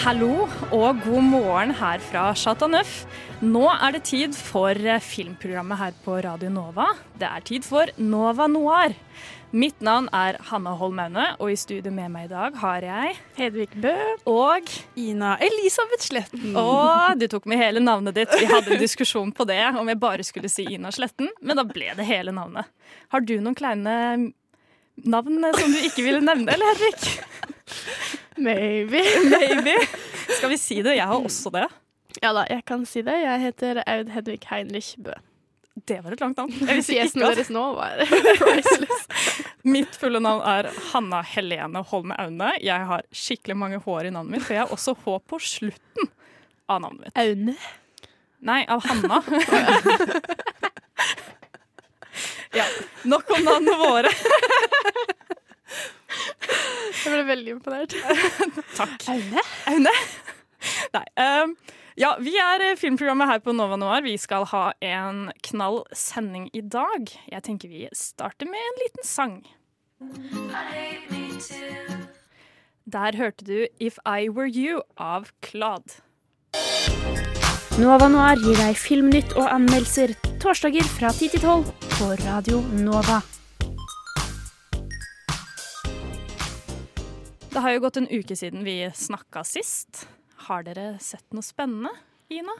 Hallo og god morgen her fra Chateauneuf. Nå er det tid for eh, filmprogrammet her på Radio Nova. Det er tid for Nova Noir. Mitt navn er Hanna Holm Aune, og i studio med meg i dag har jeg Hedvig Bø. og Ina Elisabeth Sletten. Og du tok med hele navnet ditt. Vi hadde en diskusjon på det om jeg bare skulle si Ina Sletten, men da ble det hele navnet. Har du noen kleine navn som du ikke ville nevne, eller Henrik? Maybe. Maybe. Skal vi si det? Jeg har også det. Ja da, jeg kan si det. Jeg heter Aud Hedvig Heinrich Bø. Det var et langt navn. Fjesene deres nå var priceless. Mitt fulle navn er Hanna Helene Holme Aune. Jeg har skikkelig mange hår i navnet mitt, for jeg har også hår på slutten av navnet mitt. Aune. Nei, av Hanna. ja, nok om navnene våre. Jeg ble veldig imponert. Takk. Aune? Aune. Nei. Um, ja, vi er eh, filmprogrammet her på Nova Noir. Vi skal ha en knall sending i dag. Jeg tenker vi starter med en liten sang. Der hørte du If I Were You av Claude. Nova Noir gir deg filmnytt og anmeldelser torsdager fra 10 til 12 på Radio Nova. Det har jo gått en uke siden vi snakka sist. Har dere sett noe spennende, Ina?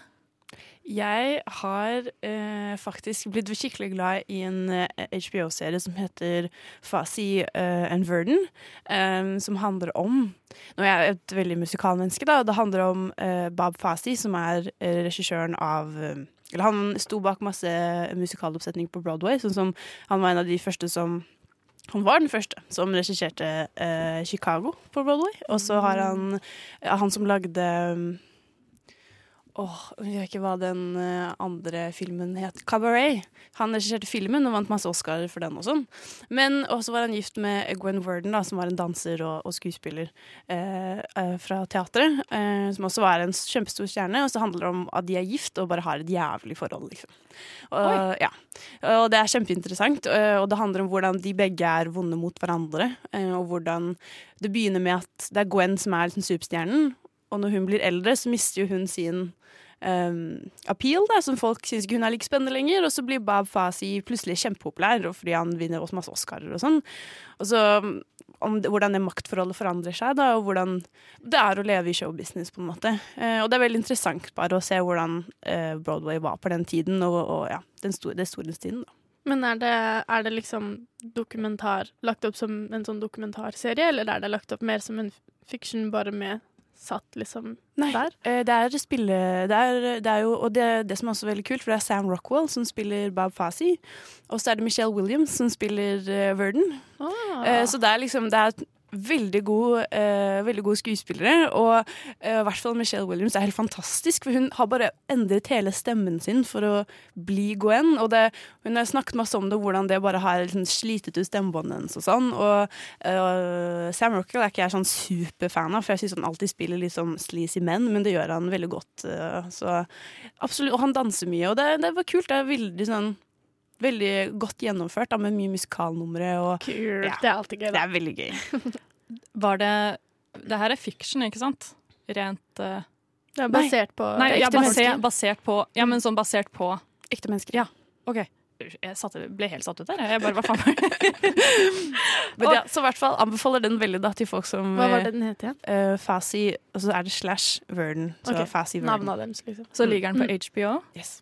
Jeg har eh, faktisk blitt skikkelig glad i en eh, HBO-serie som heter Fasi eh, and Verden. eh, som handler om Nå er jeg et veldig musikalmenneske, da. Det handler om eh, Bob Fasi, som er eh, regissøren av Eller han sto bak masse musikaloppsetninger på Broadway. Sånn som Han var en av de første som han var den første som regisserte eh, Chicago på Broadway. Og så har han han som lagde Åh, jeg vet ikke hva den eh, andre filmen het. Cabaret. Han regisserte filmen og vant masse Oscarer for den og sånn. Men også var han gift med Gwen Worden, da, som var en danser og, og skuespiller eh, eh, fra teatret. Eh, som også var en kjempestor stjerne. Og så handler det om at de er gift og bare har et jævlig forhold, liksom. Og, ja. og det er kjempeinteressant. eh, Og det handler om hvordan de begge er vonde mot hverandre. Og hvordan det begynner med at det er Gwen som er liksom superstjernen. Og når hun blir eldre, så mister jo hun sin um, appeal, da, som folk syns ikke hun er like spennende lenger. Og så blir Bab Fasi plutselig kjempepopulær fordi han vinner også masse Oscarer og sånn. Og så det, hvordan det maktforholdet forandrer seg, da, og hvordan det er å leve i showbusiness, på en måte. Eh, og det er veldig interessant bare å se hvordan eh, Broadway var på den tiden, og, og ja, den store, det storhetstiden, da. Men er det, er det liksom dokumentar lagt opp som en sånn dokumentarserie, eller er det lagt opp mer som en fiction bare med satt liksom Nei, der? eh, det er spille... Det er, det er jo, og det, det som er også veldig kult, for det er Sam Rockwell som spiller Bob Fasi, og så er det Michelle Williams som spiller uh, Verden. Ah. Uh, så det er liksom Det er veldig gode, eh, veldig gode skuespillere, og eh, i hvert fall Michelle Williams er helt fantastisk, for hun har bare endret hele stemmen sin for å bli Gwen, og det, hun har snakket masse om det, hvordan det bare har liksom, slitet ut stemmebåndet hennes og sånn, og eh, Sam Rockwell er ikke jeg sånn superfan av, for jeg synes han alltid spiller litt sånn sleazy menn, men det gjør han veldig godt, eh, så absolutt, og han danser mye, og det, det var kult, det er veldig sånn Veldig godt gjennomført, da, med mye musikalnumre. Og, Kult. Ja. Det er alltid gøy, det er veldig gøy. Var det Det her er fiction, ikke sant? Rent uh, Det er basert på Nei, ja, ekte basert, mennesker. basert på Ja, men sånn basert på Ekte mennesker. Ja, OK. Jeg satte, ble helt satt ut der. Jeg bare, hva faen? Men ja, så i hvert fall anbefaler den veldig da til folk som Hva var det den het igjen? Uh, Fasi, og så er det slash Verden. Så okay. Fasi Verden. Navnet deres, liksom. Så ligger den på Mm. HBO. Yes.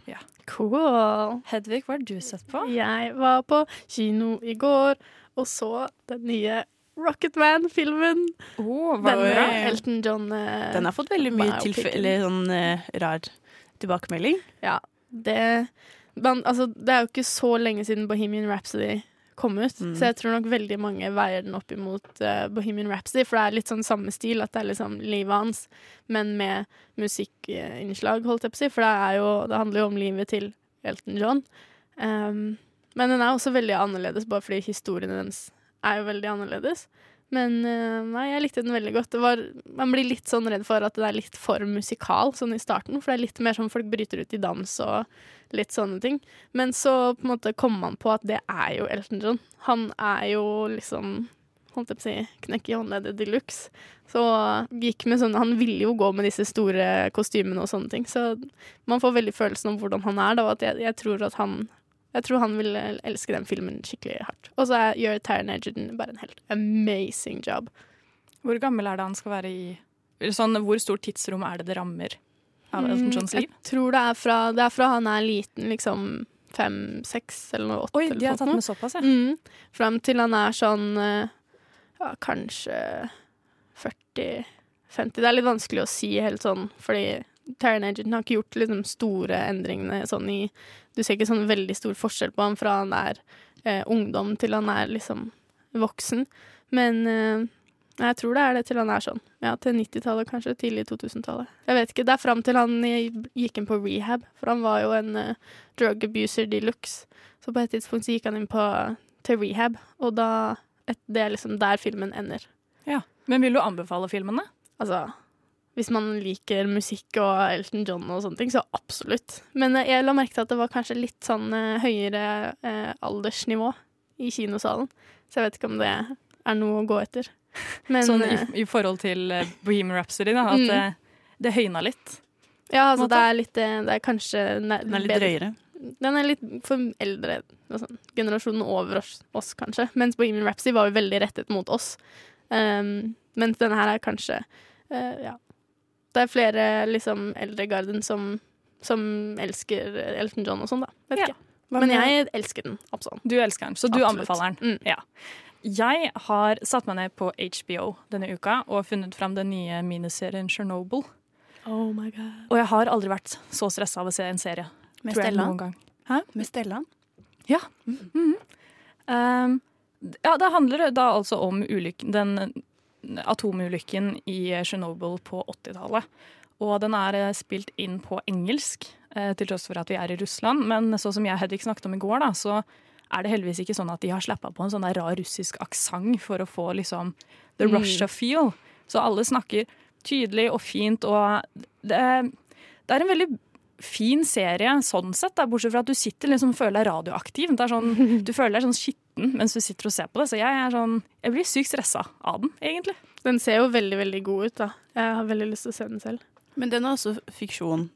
Cool. Hedvig, hva har du sett på? Jeg var på kino i går og så den nye Rocketman-filmen. Oh, Den bra? med Elton John. Uh, Den har fått veldig mye tilfelle, tilfe- sånn uh, rar tilbakemelding. Ja, det man, Altså, det er jo ikke så lenge siden Bohemian Rhapsody kom ut. Mm. Så jeg tror nok veldig mange veier den opp imot uh, Bohemian Rhapsody, for det er litt sånn samme stil, at det er liksom livet hans, men med musikkinnslag, holdt jeg på å si, for det, jo, det handler jo om livet til Elton John. Um, men den er også veldig annerledes, bare fordi historien hennes er jo veldig annerledes. Men eh, nei, jeg likte den veldig godt. Var, man blir litt sånn redd for at det er litt for musikal sånn i starten, for det er litt mer sånn folk bryter ut i dans og litt sånne ting. Men så på en måte kom man på at det er jo Elton John. Han er jo liksom holdt jeg på å si, knekk i håndleddet de luxe. Så gikk med sånne, Han ville jo gå med disse store kostymene og sånne ting. Så man får veldig følelsen om hvordan han er. da, at jeg, jeg tror at han jeg tror han vil elske den filmen skikkelig hardt. Og så gjør Taran Egerton bare en helt amazing job. Hvor gammel er det han skal være i sånn, Hvor stort tidsrom er det det rammer av Elton Johns Mm, liv? Jeg tror det er fra, det er fra han er liten, liksom fem-seks eller noe åtte. Oi, de har tatt med såpass, ja. Mm, fram til han er sånn eh, ja, kanskje 40-50. Det er litt vanskelig å si helt sånn, fordi Taran Egerton har ikke gjort liksom, store endringene sånn i Du ser ikke sånn veldig stor forskjell på ham fra han er eh, ungdom til han er liksom voksen. Men eh, jeg tror det er det til han er sånn. Ja, til 90-tallet, kanskje. Tidlig 2000-tallet. Jeg vet ikke. Det er fram til han gikk inn på rehab, for han var jo en eh, drug abuser de luxe. Så på et tidspunkt så gikk han inn på, til rehab, og da et, Det er liksom der filmen ender. Ja. Men vil du anbefale filmene? Altså hvis man liker musikk og Elton John og sånne ting, så absolutt. Men eh, jeg la merke til at det var kanskje litt sånn eh, høyere eh, aldersnivå i kinosalen. Så jeg vet ikke om det er noe å gå etter. Men sånn i, i forhold til Bohemian Rhapsody, da. At Mm. det, det høyna litt. ja, altså det er litt Det er kanskje Den Den er litt drøyere. Den er litt for eldre. Sånn. generasjonen over oss, oss, kanskje. Mens Bohemian Rhapsody var jo veldig rettet mot oss. Um, mens denne her er kanskje uh, Ja. Det er flere liksom eldregarden som, som elsker Elton John og sånn, da. Vet Ja. ikke. Men jeg elsker den, absolutt. Du elsker den, så du Absolutt. anbefaler den. Mm. Ja. Jeg har satt meg ned på HBO denne uka og funnet fram den nye miniserien Chernobyl. Oh my god. Og jeg har aldri vært så stressa av å se en serie. Med Stellan? noen gang. Med Stellan? Ja. Mhm. Um, ja, det handler da altså om ulykken, den atomulykken i Chernobyl på 80-tallet. Og den er eh, spilt inn på engelsk, eh, til tross for at vi er i Russland. Men så som jeg og Hedvig snakket om i går, da, så er det heldigvis ikke sånn at de har slappa på en sånn der rar russisk aksent for å få liksom the Mm. Russia feel. Så alle snakker tydelig og fint, og det, det er en veldig fin serie sånn sett, da, bortsett fra at du sitter liksom føler deg radioaktiv. Det er sånn, du føler deg sånn skitten mens du sitter og ser på det. Så jeg er sånn, jeg blir sykt stressa av den, egentlig. Den ser jo veldig, veldig god ut, da. Jeg har veldig lyst til å se den selv. Men den er også fiksjon.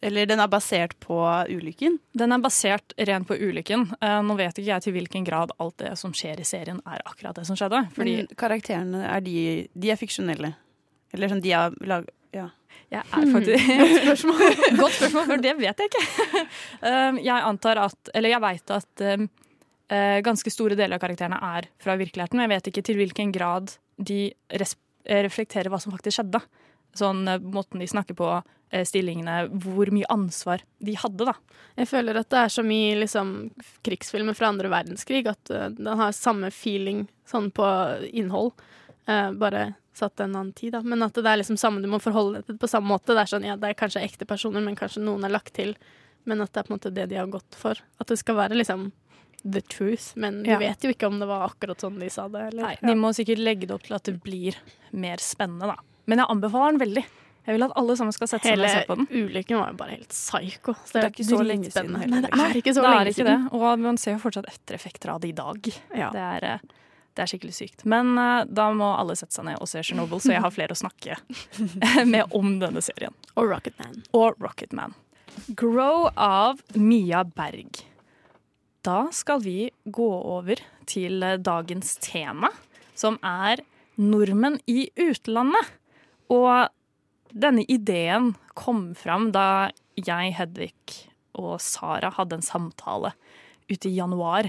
Eller den er basert på ulykken. Den er basert rent på ulykken. Eh, nå vet ikke jeg til hvilken grad alt det som skjer i serien er akkurat det som skjedde. Fordi Men karakterene, er de, de er fiksjonelle? Eller sånn de er lag... Jeg er faktisk Godt spørsmål. Godt spørsmål, for det vet jeg ikke. Um, jeg antar at Eller jeg veit at um, eh, ganske store deler av karakterene er fra virkeligheten, men jeg vet ikke til hvilken grad de eh, reflekterer hva som faktisk skjedde. Sånn eh, måten de snakker på, stillingene, hvor mye ansvar de hadde, da. Jeg føler at det er som i liksom, krigsfilmer fra andre verdenskrig, at den har samme feeling sånn på innhold, bare satt en annen tid. Da. Men at det er liksom samme, du må forholde deg til det på samme måte. Det er sånn, ja, det er kanskje ekte personer, men kanskje noen er lagt til. Men at det er på en måte det de har gått for. At det skal være liksom the truth. Men du Ja. vet jo ikke om det var akkurat sånn de sa det. Eller? Nei, de må sikkert legge det opp til at det blir mer spennende, da. Men jeg anbefaler den veldig. Jeg vil at alle sammen skal sette seg ned og Hele se på den. ulykken var jo bare helt psycho. Så Det er ikke så lenge siden Nei, det er ikke så det lenge siden. det. Og man ser jo fortsatt ettereffekter av det i dag. Ja. Det, er, eh, det er skikkelig sykt. Men uh, da må alle sette seg ned og se Chernobyl, så jeg har flere å snakke med om denne serien. Og Rocketman. Og Rocketman. Grow av Mia Berg. Da skal vi gå over til eh, dagens tema, som er nordmenn i utlandet. Og denne ideen kom fram da jeg, Hedvig og Sara hadde en samtale ute i januar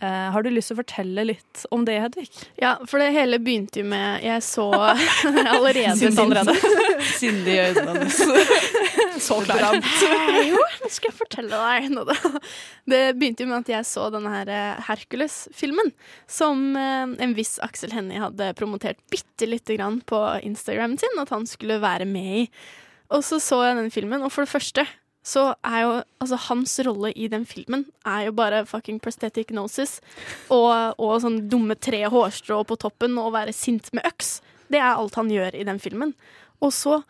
Eh, har du lyst til å fortelle litt om det, Hedvig? Ja, for det hele begynte jo med Jeg så allerede Sint allerede. Syndig i øynene hennes. Så klar. Jo, nå skal jeg fortelle deg noe. da. Det begynte jo med at jeg så denne her eh, Hercules-filmen, som eh, en viss Aksel Hennie hadde promotert bitte lite grann på Instagramen sin, at han skulle være med i. Og så så jeg den filmen, og for det første så er jo altså hans rolle i den filmen er jo bare fucking prosthetic noses og, og sånn dumme tre hårstrå på toppen og være sint med øks. Det er alt han gjør i den filmen. Og så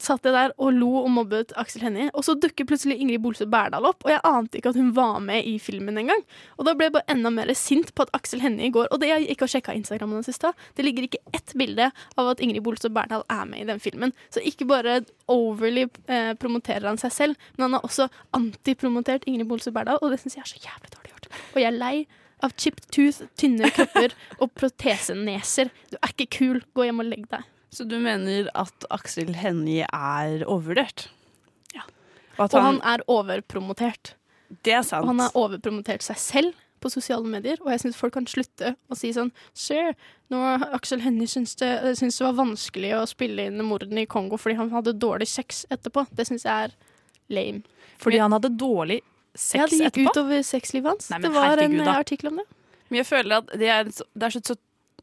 satt jeg der og lo og mobbet Aksel Hennie, og så dukker plutselig Ingrid Bolse Berdal opp, og jeg ante ikke at hun var med i filmen engang. Og da ble jeg bare enda mer sint på at Aksel Hennie går Og det jeg ikke har sjekka Instagrammen hans i stad, det ligger ikke ett bilde av at Ingrid Bolse Berdal er med i den filmen. Så ikke bare overly eh, promoterer han seg selv, men han har også antipromotert Ingrid Bolse Berdal, og det syns jeg er så jævlig dårlig gjort. Og jeg er lei av chipped tooth, tynne kropper og proteseneser. Du er ikke kul, gå hjem og legg deg. Så du mener at Aksel Hennie er overvurdert? Ja. Og Og han, han er overpromotert. Det er sant. Og han har overpromotert seg selv på sosiale medier, og jeg syns folk kan slutte å si sånn Se, nå Aksel Hennie syns det, syns det var vanskelig å spille inn mordene i Kongo fordi han hadde dårlig sex etterpå. Det syns jeg er lame. Fordi han hadde dårlig sex Ja, det gikk etterpå? utover sexlivet hans. Nei, det var herregud, en da. eh, artikkel om det. Men jeg føler at det er, det er så, så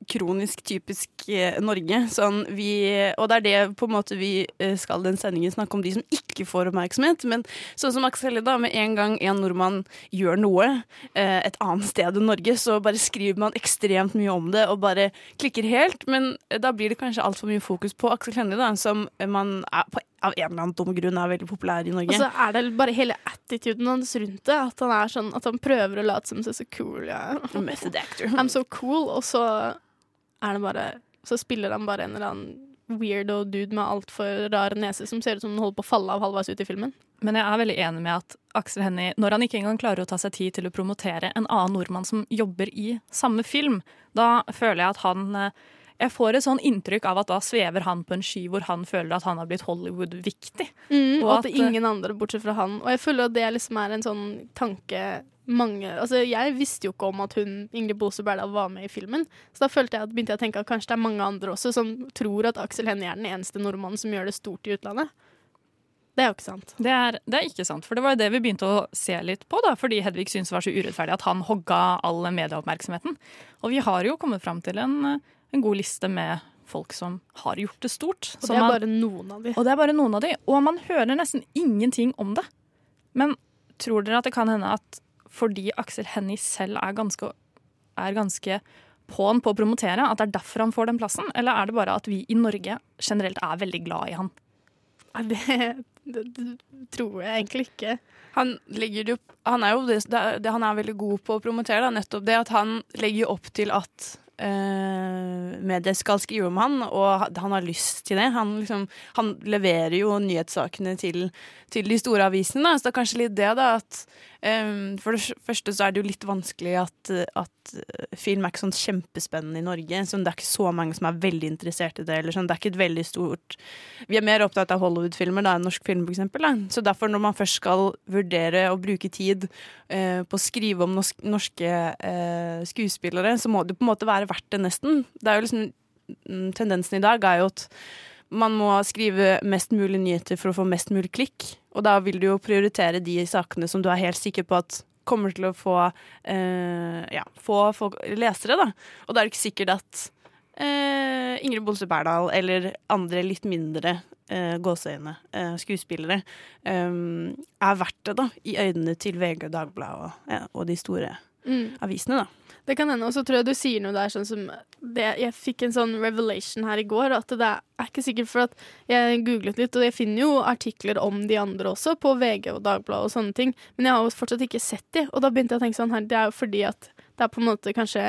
kronisk typisk eh, Norge. Sånn vi, og det er det på en måte vi eh, skal den sendingen snakke om de som ikke får oppmerksomhet. Men sånn som Aksel Hennie, da, med en gang en nordmann gjør noe eh, et annet sted enn Norge, så bare skriver man ekstremt mye om det og bare klikker helt. Men da blir det kanskje altfor mye fokus på Aksel Hennie, da, som man er, på, av en eller annen dum grunn er veldig populær i Norge. Og så er det bare hele attituden hans rundt det. At han er sånn At han prøver å late som seg så cool. Ja. Method actor. I'm so cool, og så er det bare Så spiller han bare en eller annen weirdo dude med altfor rar nese som ser ut som han holder på å falle av halvveis ut i filmen. Men jeg er veldig enig med at Aksel Hennie, når han ikke engang klarer å ta seg tid til å promotere en annen nordmann som jobber i samme film, da føler jeg at han eh, Jeg får et sånn inntrykk av at da svever han på en sky hvor han føler at han har blitt Hollywood-viktig. Mm, og at, at, det er ingen andre bortsett fra han. Og jeg føler at det liksom er en sånn tanke mange Altså, jeg visste jo ikke om at hun, Ingrid Bose Berdal, var med i filmen. Så da følte jeg at, begynte jeg å tenke at kanskje det er mange andre også som tror at Aksel Hennie er den eneste nordmannen som gjør det stort i utlandet. Det er jo ikke sant. Det er, det er ikke sant, for det var jo det vi begynte å se litt på, da, fordi Hedvig syntes det var så urettferdig at han hogga all medieoppmerksomheten. Og vi har jo kommet fram til en, en god liste med folk som har gjort det stort. Og det er man- bare noen av de. Og det er bare noen av de, og man hører nesten ingenting om det. Men tror dere at det kan hende at fordi Aksel Hennie selv er ganske, er ganske på'n på å promotere, at det er derfor han får den plassen? Eller er det bare at vi i Norge generelt er veldig glad i han? Det, det, det tror jeg egentlig ikke. Han jo Han er jo det, det, han er veldig god på å promotere, da, nettopp det at han legger opp til at eh, medier skal skrive om han, og han har lyst til det. Han, liksom, han leverer jo nyhetssakene til, til de store avisene, da. så det er kanskje litt det, da, at eh, For det første så er det jo litt vanskelig at, at eh, film er ikke sånn kjempespennende i Norge. Sånn, det er ikke så mange som er veldig interessert i det. Eller sånn, det er ikke et veldig stort Vi er mer opptatt av Hollywood-filmer enn norsk film, for eksempel. Da. Så derfor, når man først skal vurdere å bruke tid eh, på å skrive om norsk, norske eh, skuespillere, så må det på en måte være verdt det, nesten. Det er jo liksom mm, Tendensen i dag er jo at man må skrive mest mulig nyheter for å få mest mulig klikk. Og da vil du jo prioritere de sakene som du er helt sikker på at kommer til å få, eh, ja, få folk, lesere, da. Og da er det ikke sikkert at eh, Ingrid Bolse Berdal eller andre litt mindre eh, gåseøyne eh, skuespillere eh, er verdt det, da, i øynene til VG og Dagbladet og, ja, og de store Mm. avisene, da. Det kan hende. Og så tror jeg du sier noe der sånn som det, Jeg fikk en sånn revelation her i går, at det er ikke sikkert for at jeg googlet litt, og jeg finner jo artikler om de andre også, på VG og Dagbladet og sånne ting, men jeg har jo fortsatt ikke sett de, og da begynte jeg å tenke sånn her, det er jo fordi at det er på en måte kanskje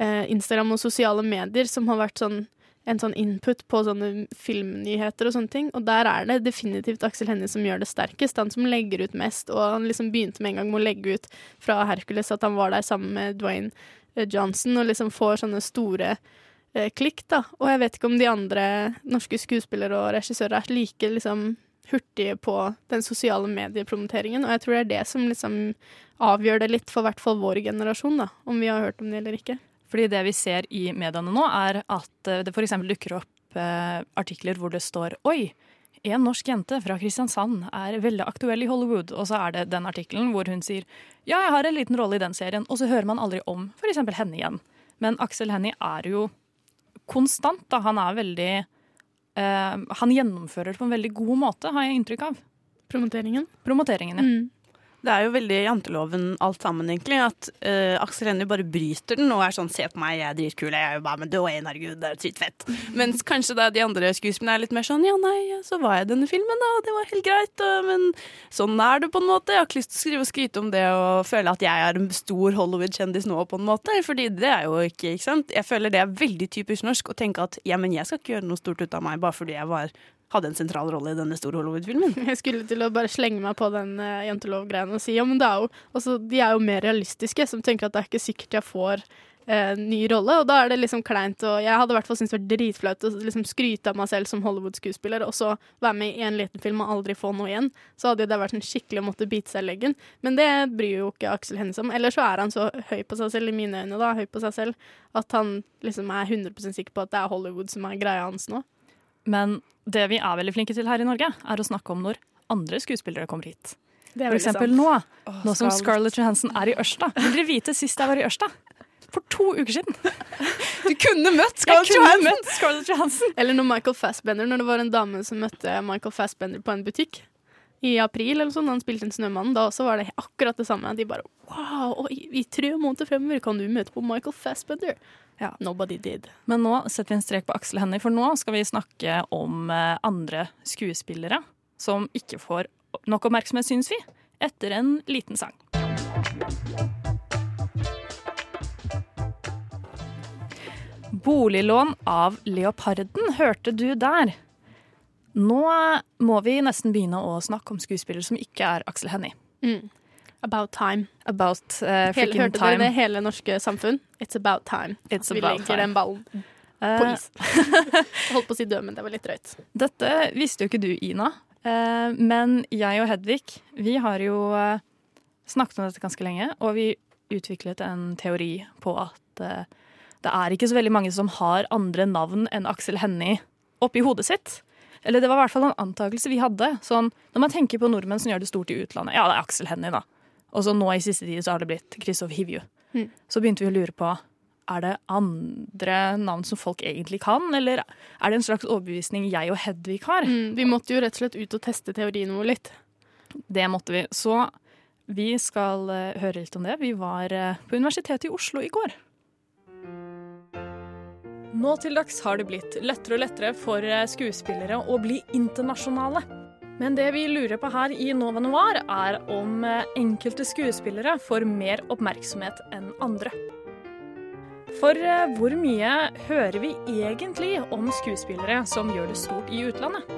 eh, Instagram og sosiale medier som har vært sånn en sånn input på sånne filmnyheter og sånne ting. Og der er det definitivt Aksel Hennie som gjør det sterkest. Han som legger ut mest. Og han liksom begynte med en gang med å legge ut fra Hercules at han var der sammen med Dwayne eh, Johnson, og liksom får sånne store eh, klikk, da. Og jeg vet ikke om de andre norske skuespillere og regissører er like liksom hurtige på den sosiale mediepromoteringen. Og jeg tror det er det som liksom avgjør det litt for hvert fall vår generasjon, da, om vi har hørt om det eller ikke. Fordi det vi ser i mediene nå, er at eh, det f.eks. dukker opp eh, artikler hvor det står Oi, en norsk jente fra Kristiansand er veldig aktuell i Hollywood. Og så er det den artikkelen hvor hun sier ja, jeg har en liten rolle i den serien. Og så hører man aldri om f.eks. henne igjen. Men Aksel Hennie er jo konstant. da. Han er veldig eh, Han gjennomfører det på en veldig god måte, har jeg inntrykk av. Promoteringen? Promoteringen, ja. Det er jo veldig janteloven alt sammen, egentlig. At uh, Aksel Hennie bare bryter den og er sånn 'se på meg, jeg er dritkul', jeg er jo bare med Dwayne, herregud, det er dritfett. Mens kanskje da de andre skuespillerne er litt mer sånn 'ja, nei, så var jeg i denne filmen, da, og det var helt greit', og, men sånn er det på en måte. Jeg har ikke lyst til å skrive og skryte om det og føle at jeg er en stor Hollywood-kjendis nå, på en måte. Fordi det er jo ikke, ikke sant. Jeg føler det er veldig typisk norsk å tenke at ja, men jeg skal ikke gjøre noe stort ut av meg bare fordi jeg var hadde en sentral rolle i denne store Hollywood-filmen. Jeg skulle til å bare slenge meg på den uh, jantelov-greien og si ja, men det er jo, også, de er jo mer realistiske, som tenker at det er ikke sikkert jeg får uh, ny rolle. Og da er det liksom kleint. Og jeg hadde i hvert fall syntes det var dritflaut å liksom skryte av meg selv som Hollywood-skuespiller, og så være med i en liten film og aldri få noe igjen. Så hadde det vært en skikkelig å måtte bite seg i leggen. Men det bryr jo ikke Aksel Hennie om. Eller så er han så høy på seg selv, i mine øyne, da, høy på seg selv, at han liksom er 100% sikker på at det er Hollywood som er greia hans nå. Men det vi er veldig flinke til her i Norge, er å snakke om når andre skuespillere kommer hit. For eksempel nå, Åh, nå som Scarlett. Johansson er i Ørsta. Vil dere vite sist jeg var i Ørsta? For to uker siden. Du kunne møtt Scarlett kunne Johansson! møtt Scarlett Johansson. Eller når Michael Fassbender, når det var en dame som møtte Michael Fassbender på en butikk i april, eller sånn, da han spilte en Snømann, da også var det akkurat det samme. De bare wow, oi, i tre måneder fremover kan du møte på Michael Fassbender. Ja. Nobody did. Men nå setter vi en strek på Aksel Hennie, for nå skal vi snakke om eh, andre skuespillere som ikke får nok oppmerksomhet, syns vi, etter en liten sang. Boliglån av Leoparden hørte du der. Nå må vi nesten begynne å snakke om skuespillere som ikke er Aksel Hennie. Mm. About time. About uh, Hele, freaking hørte time. dere det? Hele norske samfunn. It's about time. It's Vi about legger time. den ballen på Eh, is. Holdt på å si død, men det var litt drøyt. Dette visste jo ikke du, Ina. Uh, men jeg og Hedvig, vi har jo snakket om dette ganske lenge, og vi utviklet en teori på at det er ikke så veldig mange som har andre navn enn Aksel Hennie oppi hodet sitt. Eller det var i hvert fall en antakelse vi hadde. Sånn, når man tenker på nordmenn som gjør det stort i utlandet, ja, det er Aksel Hennie, da. Og så nå i siste tid så har det blitt Kristoff Hivju. Mm. Så begynte vi å lure på er det andre navn som folk egentlig kan, eller er det en slags overbevisning jeg og Hedvig har? Mm, vi måtte jo rett og slett ut og teste teorien vår litt. Det måtte vi. Så vi skal eh, høre litt om det. Vi var eh, på Universitetet i Oslo i går. Nå til dags har det blitt lettere og lettere for eh, skuespillere å bli internasjonale. Men det vi lurer på her i Nova Noir, er om eh, enkelte skuespillere får mer oppmerksomhet enn andre. For eh, hvor mye hører vi egentlig om skuespillere som gjør det stort i utlandet?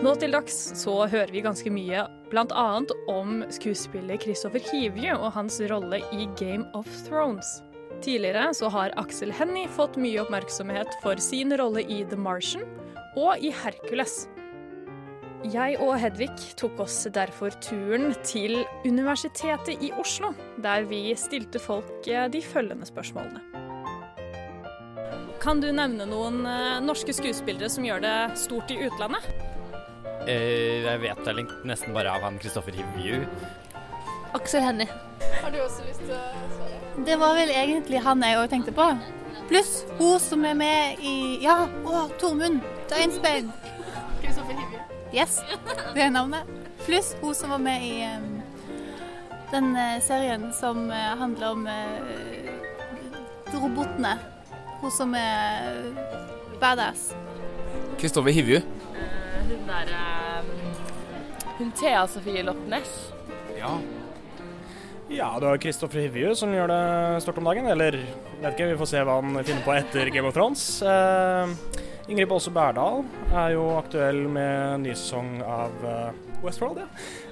Nå til dags så hører vi ganske mye bl.a. om skuespiller Christopher Hivju og hans rolle i Game of Thrones. Tidligere så har Aksel Hennie fått mye oppmerksomhet for sin rolle i The Martian og i Hercules. Jeg og Hedvig tok oss derfor turen til Universitetet i Oslo, der vi stilte folk eh, de følgende spørsmålene. Kan du nevne noen eh, norske skuespillere som gjør det stort i utlandet? Eh, jeg vet vel nesten bare av han Kristoffer Hivju. Aksel Hennie. Har du også lyst til å svare? Det var vel egentlig han jeg òg tenkte på. Pluss hun som er med i Ja, å, Tormund Døgnsbein. Yes, det er navnet. Pluss hun som var med i um, den eh, serien som uh, handler om uh, robotene. Hun som er badass. Kristoffer Hivju. Hun der Hun Thea Sofie Lopnes. Ja. Ja, du har Kristoffer Hivju som gjør det stort om dagen. Eller vet ikke, vi får se hva han finner på etter Game of Thrones. Eh, Ingrid Baase Berdal er jo aktuell med ny sesong av eh, Westworld, ja,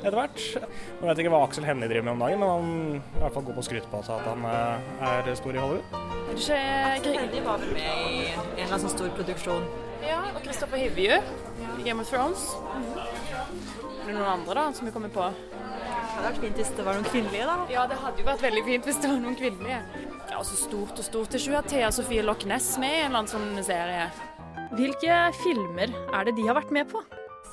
etter hvert. Jeg vet ikke hva Aksel Hennie driver med om dagen, men han er i hvert fall god på å skryte på seg at han eh, er stor i Hollywood. Aksel Hennie var vel med i en eller annen sånn stor produksjon. Ja, og Kristoffer Hivju. i Game of Thrones. Er det noen andre da som vi kommer på? Det hadde vært fint hvis det var noen kvinnelige, da. Ja, det hadde jo vært veldig fint hvis det var noen kvinnelige. Ja, så stort og stort. Det er ikke hun Thea Sofie Loch Ness med i en eller annen sånn serie. Hvilke filmer er det de har vært med på?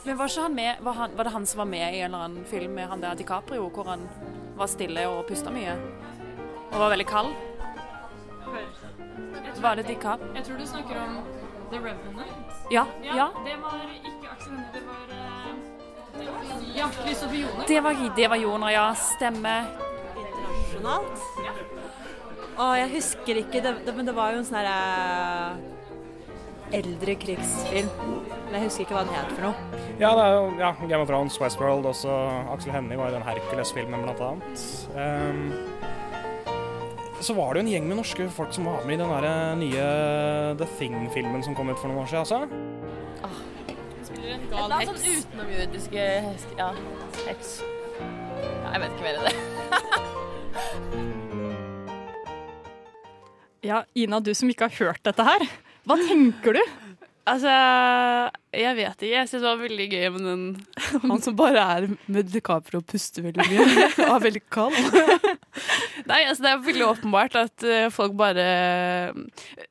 Men var, ikke han med, var, han, var det han som var med i en eller annen film med han der DiCaprio, hvor han var stille og pusta mye? Og var veldig kald? Var det DiCaprio? Jeg tror du snakker om The Revenant. Ja, ja. Det var ikke Aksel Hennie, det var eh, Ja, Kristoffer Joner. Det var, det var Joner, ja. Stemmer. Internasjonalt. Ja. Og jeg husker ikke, det, det, men det var jo en sånn herre eldre krigsfilm. Men jeg husker ikke hva den het for noe. Ja, det er jo ja, Game of Thrones, Westworld, også Aksel Hennie var i den Hercules-filmen blant annet. Um, så var det jo en gjeng med norske folk som var med i den der nye The Thing-filmen som kom ut for noen år siden. Altså. Spiller en gal heks. sånn utenomjordiske Ja, heks. Ja, jeg vet ikke mer enn det. Ja, Ina, du som ikke har hørt dette her. Hva tenker du? Altså, jeg vet ikke. Jeg synes det var veldig gøy med den Han som bare er med DiCaprio og puster veldig mye. Og er veldig kald. Nei, altså det er veldig åpenbart at eh, folk bare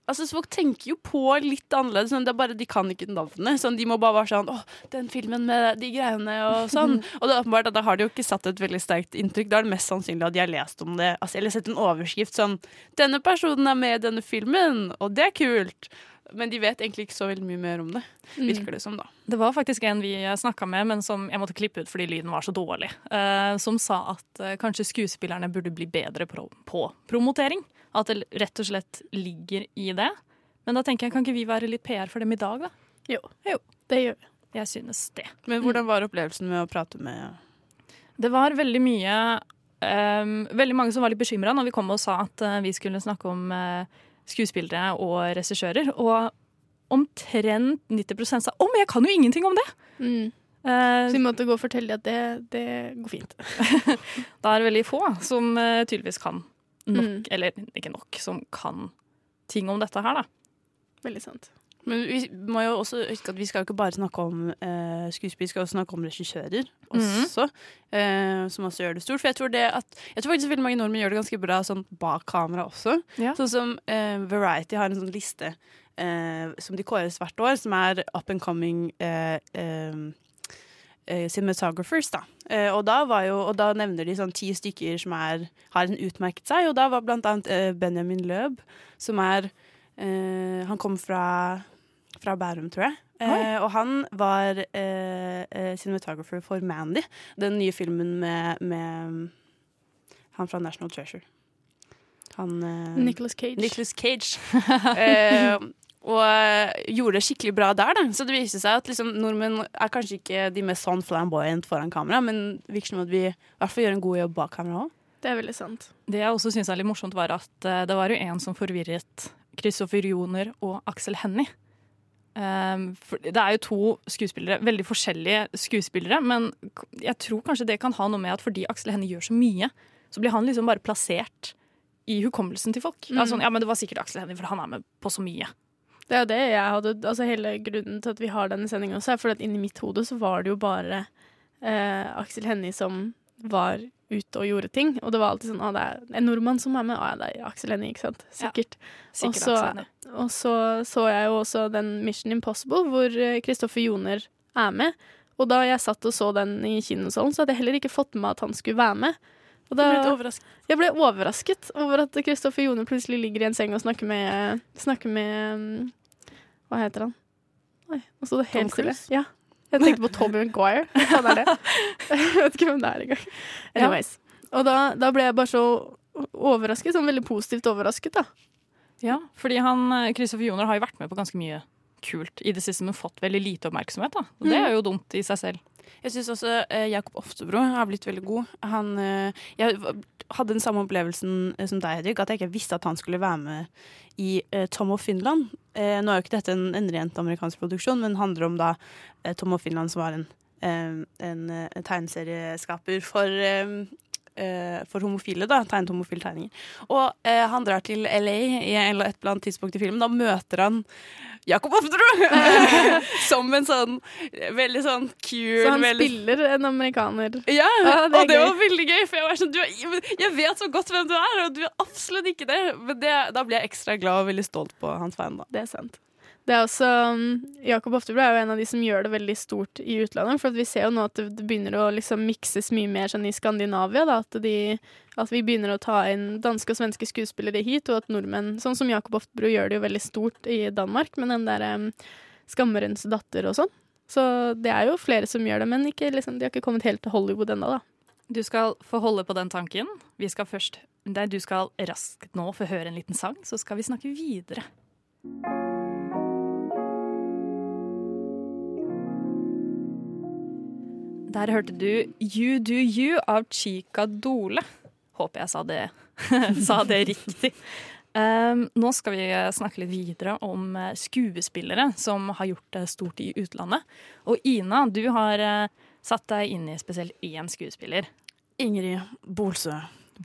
Altså, folk tenker jo på litt annerledes, men det er bare de kan ikke navnet. Sånn, de må bare være sånn Å, den filmen med de greiene og sånn. Og det er åpenbart at da har de jo ikke satt et veldig sterkt inntrykk. Da er det mest sannsynlig at de har lest om det. Altså, eller sett en overskrift sånn Denne personen er med i denne filmen, og det er kult. Men de vet egentlig ikke så veldig mye mer om det, virker det som, da. Det var faktisk en vi snakka med, men som jeg måtte klippe ut fordi lyden var så dårlig. Uh, som sa at uh, kanskje skuespillerne burde bli bedre på, på promotering. At det rett og slett ligger i det. Men da tenker jeg, kan ikke vi være litt PR for dem i dag, da? Jo, det gjør vi. Jeg synes det. Men hvordan var opplevelsen med å prate med Det var veldig mye um, Veldig mange som var litt bekymra når vi kom og sa at uh, vi skulle snakke om eh, skuespillere og regissører. Og omtrent 90 sa 'Å, men jeg kan jo ingenting om det'! Mm. Uh, Så vi måtte gå og fortelle at det, det går fint. da er det veldig få som uh, tydeligvis kan nok, Mm. eller ikke nok, som kan ting om dette her, da. Veldig sant. Men vi må jo også huske at vi skal jo ikke bare snakke om eh, skuespill, vi skal også snakke om regissører også, eh, som også gjør det stort. For jeg tror, det at, jeg tror faktisk veldig mange nordmenn gjør det ganske bra sånn bak kamera også. Sånn som eh, Variety har en sånn liste eh, som de kåres hvert år, som er up and coming eh, eh, cinematographers, da. Og, da var jo, og da nevner de sånn ti stykker som er, har en utmerket seg, og da var blant annet Benjamin Løb, som er Uh, Han kom fra, fra Bærum, tror jeg. Eh, og han var eh, eh, cinematographer for Mandy, den nye filmen med, med han fra National Treasure. Han eh, Nicolas Cage. Nicolas Cage. eh, og eh, gjorde det skikkelig bra der, da. Så det viser seg at liksom, nordmenn er kanskje ikke de mest sånn flamboyant foran kamera, men virker som at vi i hvert fall gjør en god jobb bak kamera òg. Det er veldig sant. Det jeg også syns er litt morsomt, var at eh, det var jo en som forvirret Kristoffer Joner og Aksel Hennie. For det er jo to skuespillere, veldig forskjellige skuespillere, men jeg tror kanskje det kan ha noe med at fordi Aksel Hennie gjør så mye, så blir han liksom bare plassert i hukommelsen til folk. Mm. Altså, ja, men det var sikkert Aksel Hennie, for han er med på så mye. Det er jo det jeg hadde Altså hele grunnen til at vi har denne sendinga også, er fordi at inni mitt hode så var det jo bare eh, Aksel Hennie som var ute og gjorde ting. Og det var alltid sånn Å, det er en nordmann som er med. Å ja, det er Aksel Hennie, ikke sant. Sikkert. sikkert og, så, og så så jeg jo også den Mission Impossible hvor Kristoffer Joner er med. Og da jeg satt og så den i kinosalen, så hadde jeg heller ikke fått med at han skulle være med. Og da, ble? Jeg ble overrasket over at Kristoffer Joner plutselig ligger i en seng og snakker med, snakker med um, Hva heter han? Oi, nå sto det helt stille. Ja. Jeg tenkte på Tommy Maguire. Han er det. Jeg vet ikke hvem det er engang. Anyways. Og da, da ble jeg bare så overrasket, sånn veldig positivt overrasket, da. Ja, fordi han, Christopher Kristoffer Joner har jo vært med på ganske mye kult i det siste, men fått veldig lite oppmerksomhet. da. Og det Mm. er jo dumt i seg selv. Jeg syns også eh, Jakob Oftebro har blitt veldig god. Han, eh, jeg hadde den samme opplevelsen eh, som deg, Hedvig, at jeg ikke visste at han skulle være med i eh, Tom of Finland. Eh, nå er jo ikke dette en, en rent amerikansk produksjon, men handler om da eh, Tom of Finland, som var en, en, tegneserieskaper for for homofile, da, tegnet homofile tegninger. Og eh, han drar til LA i et eller annet tidspunkt i filmen. Da møter han Jakob Oftebro! Som en sånn veldig sånn kul Så han veldig... spiller en amerikaner. Ja, ah, det og det gøy. var veldig gøy, for jeg var sånn du, er- Jeg vet så godt hvem du er, og du er absolutt ikke det. Men det, da blir jeg ekstra glad og veldig stolt på hans vegne. Det er sant. Det er også, um, Jakob Oftebro er jo en av de som gjør det veldig stort i utlandet. For vi ser jo nå at det begynner å liksom mikses mye mer sånn i Skandinavia. Da, at, de, at vi begynner å ta inn danske og svenske skuespillere hit, og at nordmenn, sånn som Jakob Oftebro, gjør det jo veldig stort i Danmark med den der um, Skammerens datter og sånn. Så det er jo flere som gjør det, men ikke, liksom, de har ikke kommet helt til Hollywood ennå, da. Du skal få holde på den tanken. Vi skal først Nei, du skal raskt nå få høre en liten sang, så skal vi snakke videre. Der hørte du You Do You av Chica Dole. Håper jeg sa det, sa det riktig. Um, nå skal vi snakke litt videre om eh, skuespillere som har gjort det stort i utlandet. Og Ina, du har uh, satt deg inn i spesielt én skuespiller. Ingrid Bolsø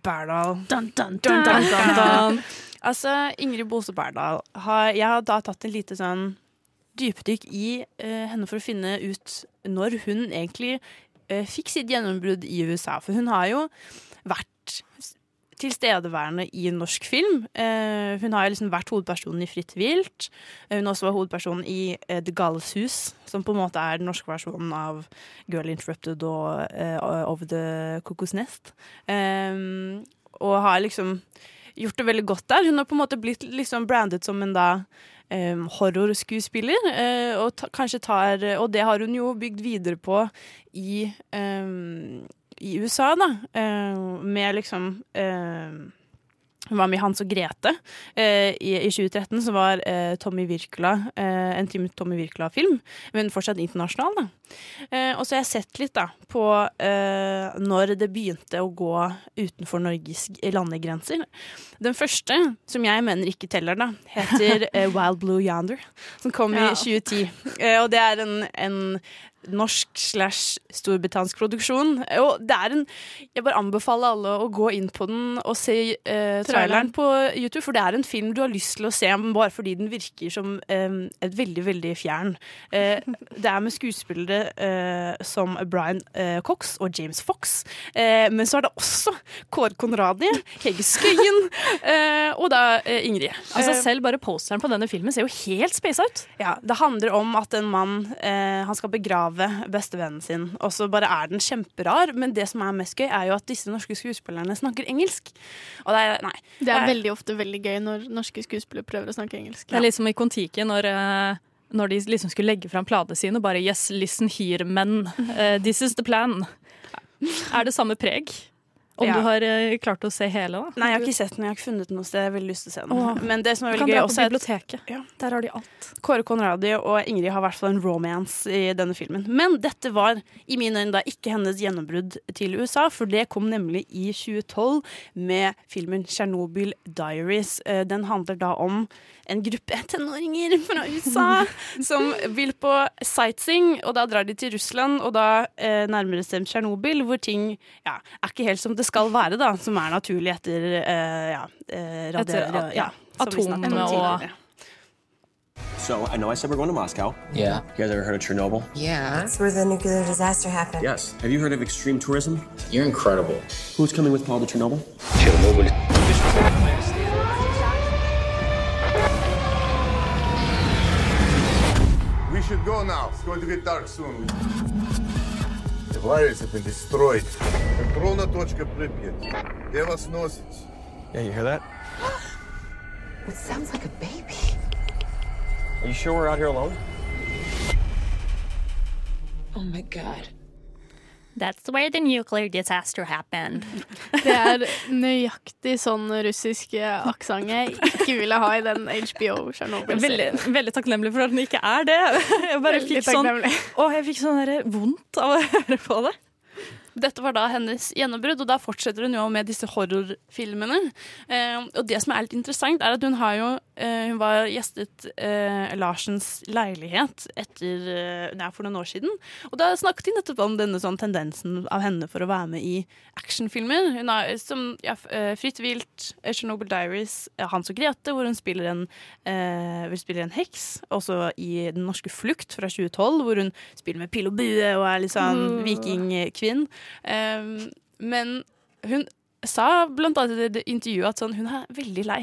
Berdal. Dun, dun, Dun, dun, dun, dun. dun. Altså, Ingrid Bolsø Berdal har Jeg har da tatt en lite sånn dypdykk i eh, henne for å finne ut når hun egentlig eh, fikk sitt gjennombrudd i USA. For hun har jo vært tilstedeværende i norsk film. Eh, hun har liksom vært hovedpersonen i Fritt vilt. Eh, Hun også var hovedpersonen i eh, The Galles Hus, som på en måte er den norske versjonen av Girl Interrupted og eh, Over the Cocos Nest. Og har liksom gjort det veldig godt der. Hun har på en måte blitt liksom brandet som en da um, horrorskuespiller, uh, og ta, tar Og det har hun jo bygd videre på i, um, i USA, da, Uh, med liksom eh, hun var med i Hans og Grete eh, i, i 2013, som var eh, Tommy Virkula eh, en Tim- Tommy Virkula-film, men fortsatt internasjonal. da. Eh, og så har jeg sett litt da, på eh, når det begynte å gå utenfor Norges landegrenser. Den første, som jeg mener ikke teller, da, heter eh, Wild Blue Yonder, som kom Ja. i 2010. Eh, og det er en, en norsk slash storbritannisk produksjon. Og det er en Jeg bare anbefaler alle å gå inn på den og se uh, traileren på YouTube, for det er en film du har lyst til å se bare fordi den virker som um, et veldig, veldig fjern. Uh, det er med skuespillere uh, som Brian Cox og James Fox, men så er det også Kåre Konradi, Hege Skøyen og da Ingrid. Altså Selv bare posteren på denne filmen ser jo helt spasa ut. ja, Det handler om at en mann Han skal begrave bestevennen sin, og så bare er den kjemperar. Men det som er mest gøy, er jo at disse norske skuespillerne snakker engelsk. Og det er Nei. Det er Eh, veldig ofte veldig gøy når norske skuespillere prøver å snakke engelsk. Det er litt som i Kon-Tiki, når, eh, når de liksom skulle legge fram platene sine og bare Yes, listen here, men Uh, this is the plan. Er det samme preg? Om Ja. du har eh, klart å se hele, da? Nei, jeg har ikke sett den. Jeg har ikke funnet den noe sted. Jeg har veldig lyst til å se den. Åh. Men det som er Du veldig kan gøy dra på også er at biblioteket. Der har de alt. Kåre Conradi og Ingrid har i hvert fall en romance i denne filmen. Men dette var i mine øyne da ikke hennes gjennombrudd til USA, for det kom nemlig i 2012 med filmen 'Chernobyl Diaries'. Eh, Den handler da om en gruppe tenåringer fra USA som vil på sightseeing, og da drar de til Russland, og da eh, nærmere seg Tsjernobyl, hvor ting ja, er ikke helt som det skal være, da, som er naturlig etter uh, ja, eh, radio, Etter, ja, om og. So I know I said we're going to Moscow. Yeah. You guys ever heard of Chernobyl? Yeah. That's where the nuclear disaster happened. Yes. Have you heard of extreme tourism? You're incredible. Who's coming with Paul to Chernobyl? Chernobyl. We should go now. It's going to get dark soon. The virus has been destroyed. Контрольная точка Припять. Где вас носит? Yeah, you hear that? It sounds like a baby. Are you sure we're out here alone? Oh my god. That's where the nuclear disaster happened. Det er nøyaktig sånn russisk aksent jeg ikke ville ha i den HBO Veldig, Chernobyl-serien. veldig takknemlig for at den ikke er det. Jeg bare Veldig fikk sånn, å, jeg fikk sånn vondt av å høre på det. Dette var da hennes gjennombrudd, og da fortsetter hun jo med disse horrorfilmene. Eh, og det som er litt interessant, er at hun har jo eh, Hun var gjestet eh, Larsens leilighet etter eh, nei, for noen år siden. Og da snakket de nettopp om denne sånn tendensen av henne for å være med i actionfilmer. Hun har som ja, eh, Fritt vilt, eh, Chernobyl Diaries, Hans og Grete, hvor hun spiller en, eh, spiller en heks. Også i Den norske flukt fra 2012, hvor hun spiller med pil og bue og er litt sånn Mm. vikingkvinn. Um, men hun sa blant annet i det intervjuet at sånn, hun er veldig lei.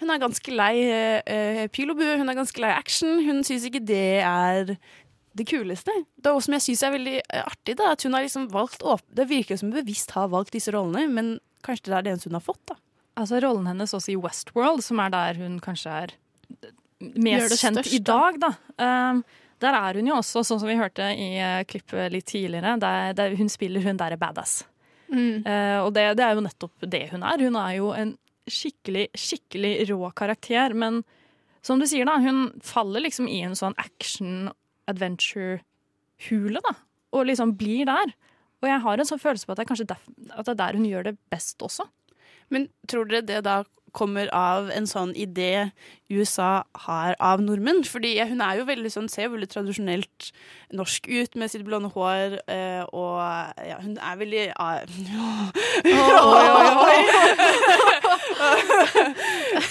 Hun er ganske lei uh, pil og bue, hun er ganske lei action. Hun syns ikke det er det kuleste. Det er også som jeg syns er veldig eh, artig, da, at hun har liksom valgt Det virker som hun bevisst har valgt disse rollene, men kanskje det er det eneste hun har fått, da. Altså Rollen hennes også i Westworld, som er der hun kanskje er mest kjent størst, i dag, da. Um, der er hun jo også, sånn som vi hørte i uh, klippet litt tidligere, der, der hun spiller hun derre badass. Mm. Uh, og det, det er jo nettopp det hun er. Hun er jo en skikkelig, skikkelig rå karakter. Men som du sier, da, hun faller liksom i en sånn action-adventure-hule, da. Og liksom blir der. Og jeg har en sånn følelse på at det er kanskje derf at det er der hun gjør det best også. Men tror dere det da kommer av en sånn idé USA har av nordmenn? Fordi hun er jo veldig sånn, ser jo veldig tradisjonelt norsk ut med sitt blonde hår, eh, og ja, hun er veldig ah!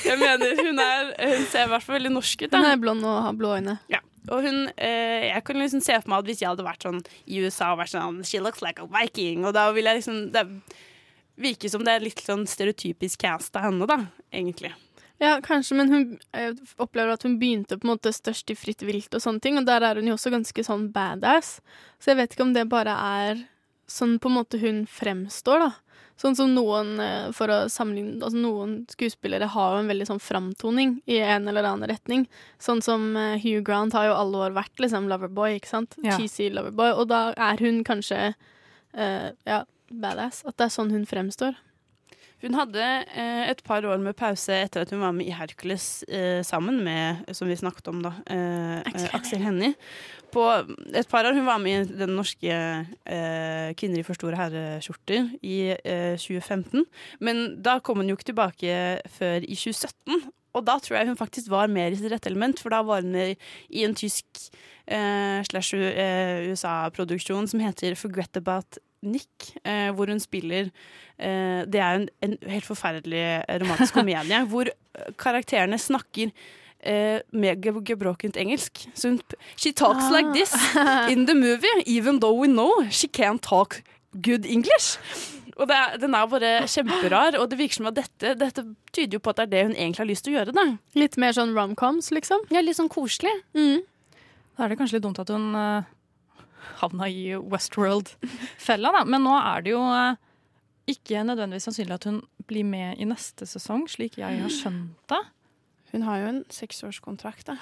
Jeg mener, hun er Hun ser i hvert fall veldig norsk ut. Da. Hun er blond og har blå øyne. Ja. Og hun, eh, jeg kan liksom se for meg at hvis jeg hadde vært sånn i USA og vært sånn She looks like a viking. Og da ville jeg liksom Det virker som det er litt sånn stereotypisk cast av henne, da, egentlig. Ja, kanskje, men hun opplever at hun begynte på en måte størst i Fritt vilt og sånne ting, og der er hun jo også ganske sånn badass. Så jeg vet ikke om det bare er sånn på en måte hun fremstår, da. Sånn som noen, eh, for å sammenligne Altså noen skuespillere har jo en veldig sånn framtoning i en eller annen retning. Sånn som eh, Hugh Grant har jo alle år vært liksom loverboy, ikke sant? Ja. Cheesy loverboy. Og da er hun kanskje Uh, ja, badass. At det er sånn hun fremstår. Hun hadde eh, et par år med pause etter at hun var med i Hercules eh, sammen med, som vi snakket om da, eh, eh, Aksel Hennie. På et par år hun var med i den norske eh, Kvinner i for store herreskjorter i eh, 2015. Men da kom hun jo ikke tilbake før i 2017. Og da tror jeg hun faktisk var mer i sitt rette element, for da var hun med i en tysk eh, slash eh, USA-produksjon som heter Forget About Nick, eh, hvor hun spiller eh, Det er en, en helt forferdelig romantisk komedie hvor eh, karakterene snakker eh, med ge- gebrokkent engelsk. Så hun, she talks like this in the movie, even though we know she can't talk good English. Og det er, Den er bare kjemperar, og det virker som at dette, dette tyder jo på at det er det hun egentlig har lyst til å gjøre. da. Litt mer sånn romcoms, liksom? Ja, litt sånn koselig. Da er det kanskje litt dumt at hun uh, havna i Westworld-fella, da. Men nå er det jo eh, ikke nødvendigvis sannsynlig at hun blir med i neste sesong, slik jeg har skjønt det. Hun har jo en seksårskontrakt, da.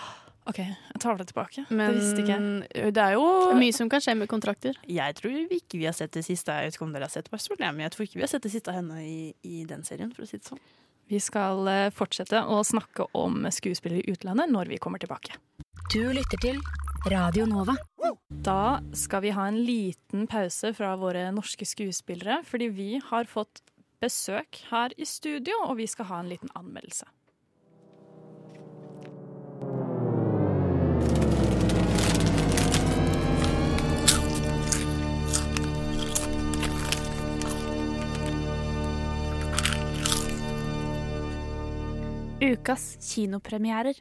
OK, jeg tar det tilbake. Men det visste ikke jeg. det er jo mye som kan skje med kontrakter. Jeg tror ikke vi har sett det siste Jeg vet ikke om dere har sett Westworld, men jeg tror ikke vi har sett det siste av henne i, i den serien. for å si det sånn. Vi skal eh, fortsette å snakke om skuespillere i utlandet når vi kommer tilbake. Du lytter til Radio Nova. Da skal vi ha en liten pause fra våre norske skuespillere, fordi vi har fått besøk her i studio, og vi skal ha en liten anmeldelse. Ukas kinopremierer.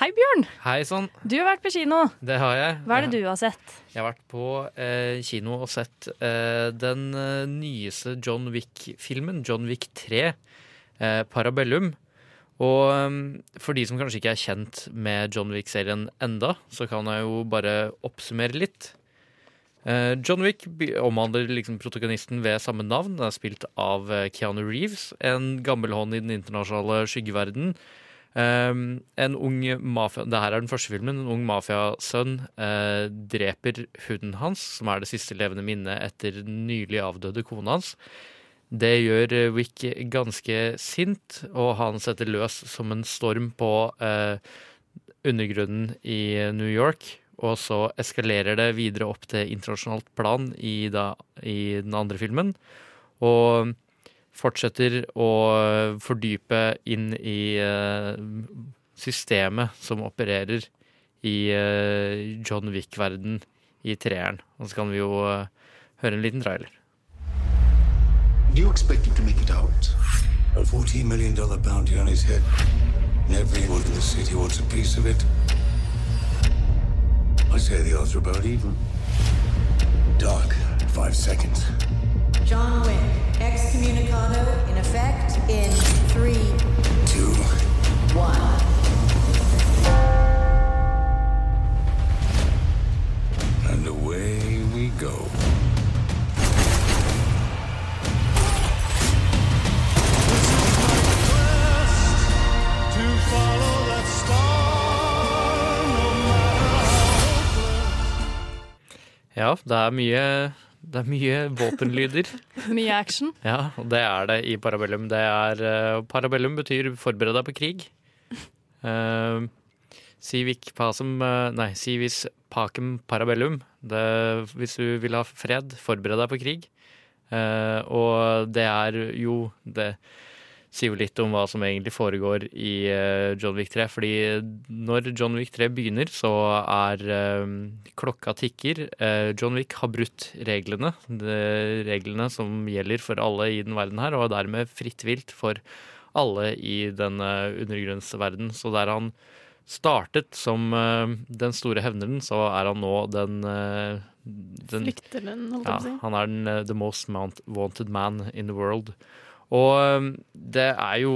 Hei, Bjørn! Hei sånn. Du har vært på kino. det har jeg. Hva er det du har sett? Jeg har vært på eh, kino og sett eh, den eh, nyeste John Wick-filmen, John Wick 3, eh, Parabellum. Og eh, for de som kanskje ikke er kjent med John Wick-serien enda, så kan jeg jo bare oppsummere litt. Eh, John Wick omhandler liksom protagonisten ved samme navn. Den er spilt av Keanu Reeves, en gammel hånd i den internasjonale skyggeverden. Um, en ung mafia Det her er den første filmen. En ung mafiasønn uh, dreper hunden hans, som er det siste levende minnet etter den nylig avdøde kona hans. Det gjør eh, Wick ganske sint, og han setter løs som en storm på uh, undergrunnen i New York og så eskalerer det videre opp til internasjonalt plan i, da, i den andre filmen. Og fortsetter å fordype inn i eh, systemet som opererer i eh, John Wick-verden i treeren. Og så kan vi jo eh, høre en liten trailer. Do you expect him to make it out? A $14 million bounty on his head. And everyone in the city wants a piece of it. I say the odds are about even. Dark, five seconds. John Wick, excommunicado in effect in three, two, one. And away we go. Ja, det er mye, det er mye våpenlyder. Mye action. Ja, og det er det i Parabellum. Det er, uh, Parabellum betyr forbered deg på krig. Uh, civic pasum uh, Nei, Sivis pacem parabellum. Det, hvis du vil ha fred, forbered deg på krig. Eh, og det er jo Det sier jo litt om hva som egentlig foregår i eh, John Wick 3. Fordi når John Wick 3 begynner, så er eh, klokka tikker. Eh, John Wick har brutt reglene. Reglene som gjelder for alle i den verden her, og er dermed fritt vilt for alle i denne undergrunnsverden. Så der han startet som den store hevneren, så er han nå den, den Flykteren, holdt jeg på å si. han er den the most wanted man in the world. Og eh, det er jo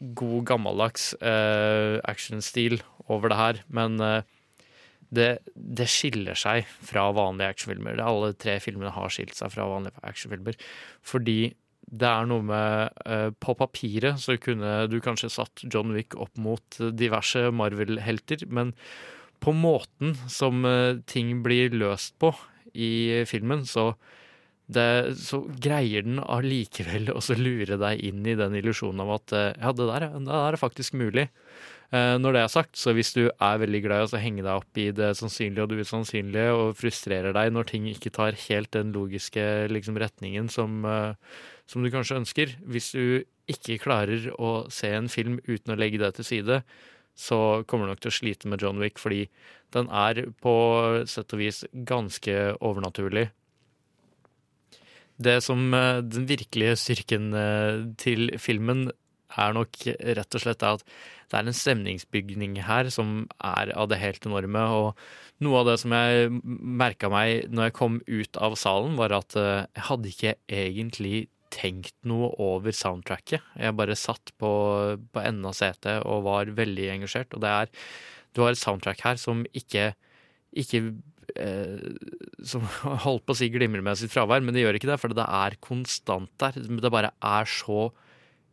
god gammeldags uh, actionstil over det her, men uh, det, det skiller seg fra vanlige actionfilmer. Alle tre filmene har skilt seg fra vanlige actionfilmer. Fordi det er noe med uh, På papiret så kunne du kanskje satt John Wick opp mot diverse Marvel-helter, men på måten som uh, ting blir løst på i filmen, så det, så greier den allikevel også lure deg inn i den illusjonen av at eh, ja, det der, er- det der er faktisk mulig. Eh, Når det er sagt, så hvis du er veldig glad i å henge deg opp i det sannsynlige og det usannsynlige, og frustrerer deg når ting ikke tar helt den logiske liksom, retningen som, eh, som du kanskje ønsker Hvis du ikke klarer å se en film uten å legge det til side, så kommer du nok til å slite med John Wick, fordi den er på sett og vis ganske overnaturlig. Det som eh, den virkelige styrken eh, til filmen er nok rett og slett at det er en stemningsbygning her som er av det helt enorme. Og noe av det som jeg merka meg når jeg kom ut av salen, var at eh, jeg hadde ikke egentlig tenkt noe over soundtracket. Jeg bare satt på, på enden av setet og var veldig engasjert. Og det er Du har et soundtrack her som ikke ikke Som holdt på å si glimrer med sitt fravær, men det gjør ikke det, for det er konstant der. Det bare er så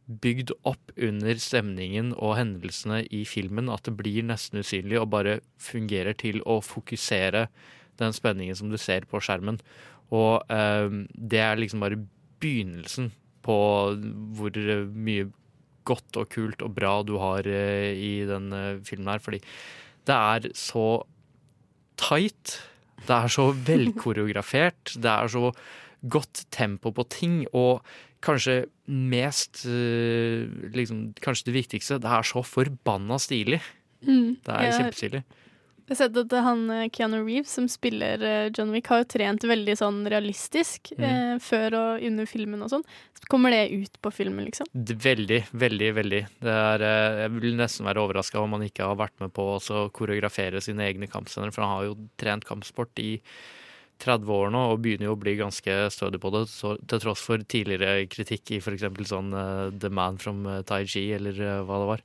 bygd opp under stemningen og hendelsene i filmen at det blir nesten usynlig og bare fungerer til å fokusere den spenningen som du ser på skjermen. Og eh, det er liksom bare begynnelsen på hvor mye godt og kult og bra du har eh, i den eh, filmen her, fordi det er så tight. Det er så velkoreografert. Det er så godt tempo på ting. Og kanskje mest eh, liksom, Kanskje det viktigste, det er så forbanna stilig. Mm. Det er ja. kjempestilig. Jeg har sett at han eh, Keanu Reeves, som spiller eh, John Wick, har jo trent veldig sånn realistisk Mm. eh, før og under filmen og sånn. Kommer det ut på filmen, liksom? Veldig, veldig, veldig. Det er, eh, jeg vil nesten være overraska om han ikke har vært med på å koreografere sine egne kampscener, for han har jo trent kampsport i 30 år nå og begynner jo å bli ganske stødig på det, så, til tross for tidligere kritikk i f.eks. sånn uh, The Man from Tai Chi, eller uh, hva det var.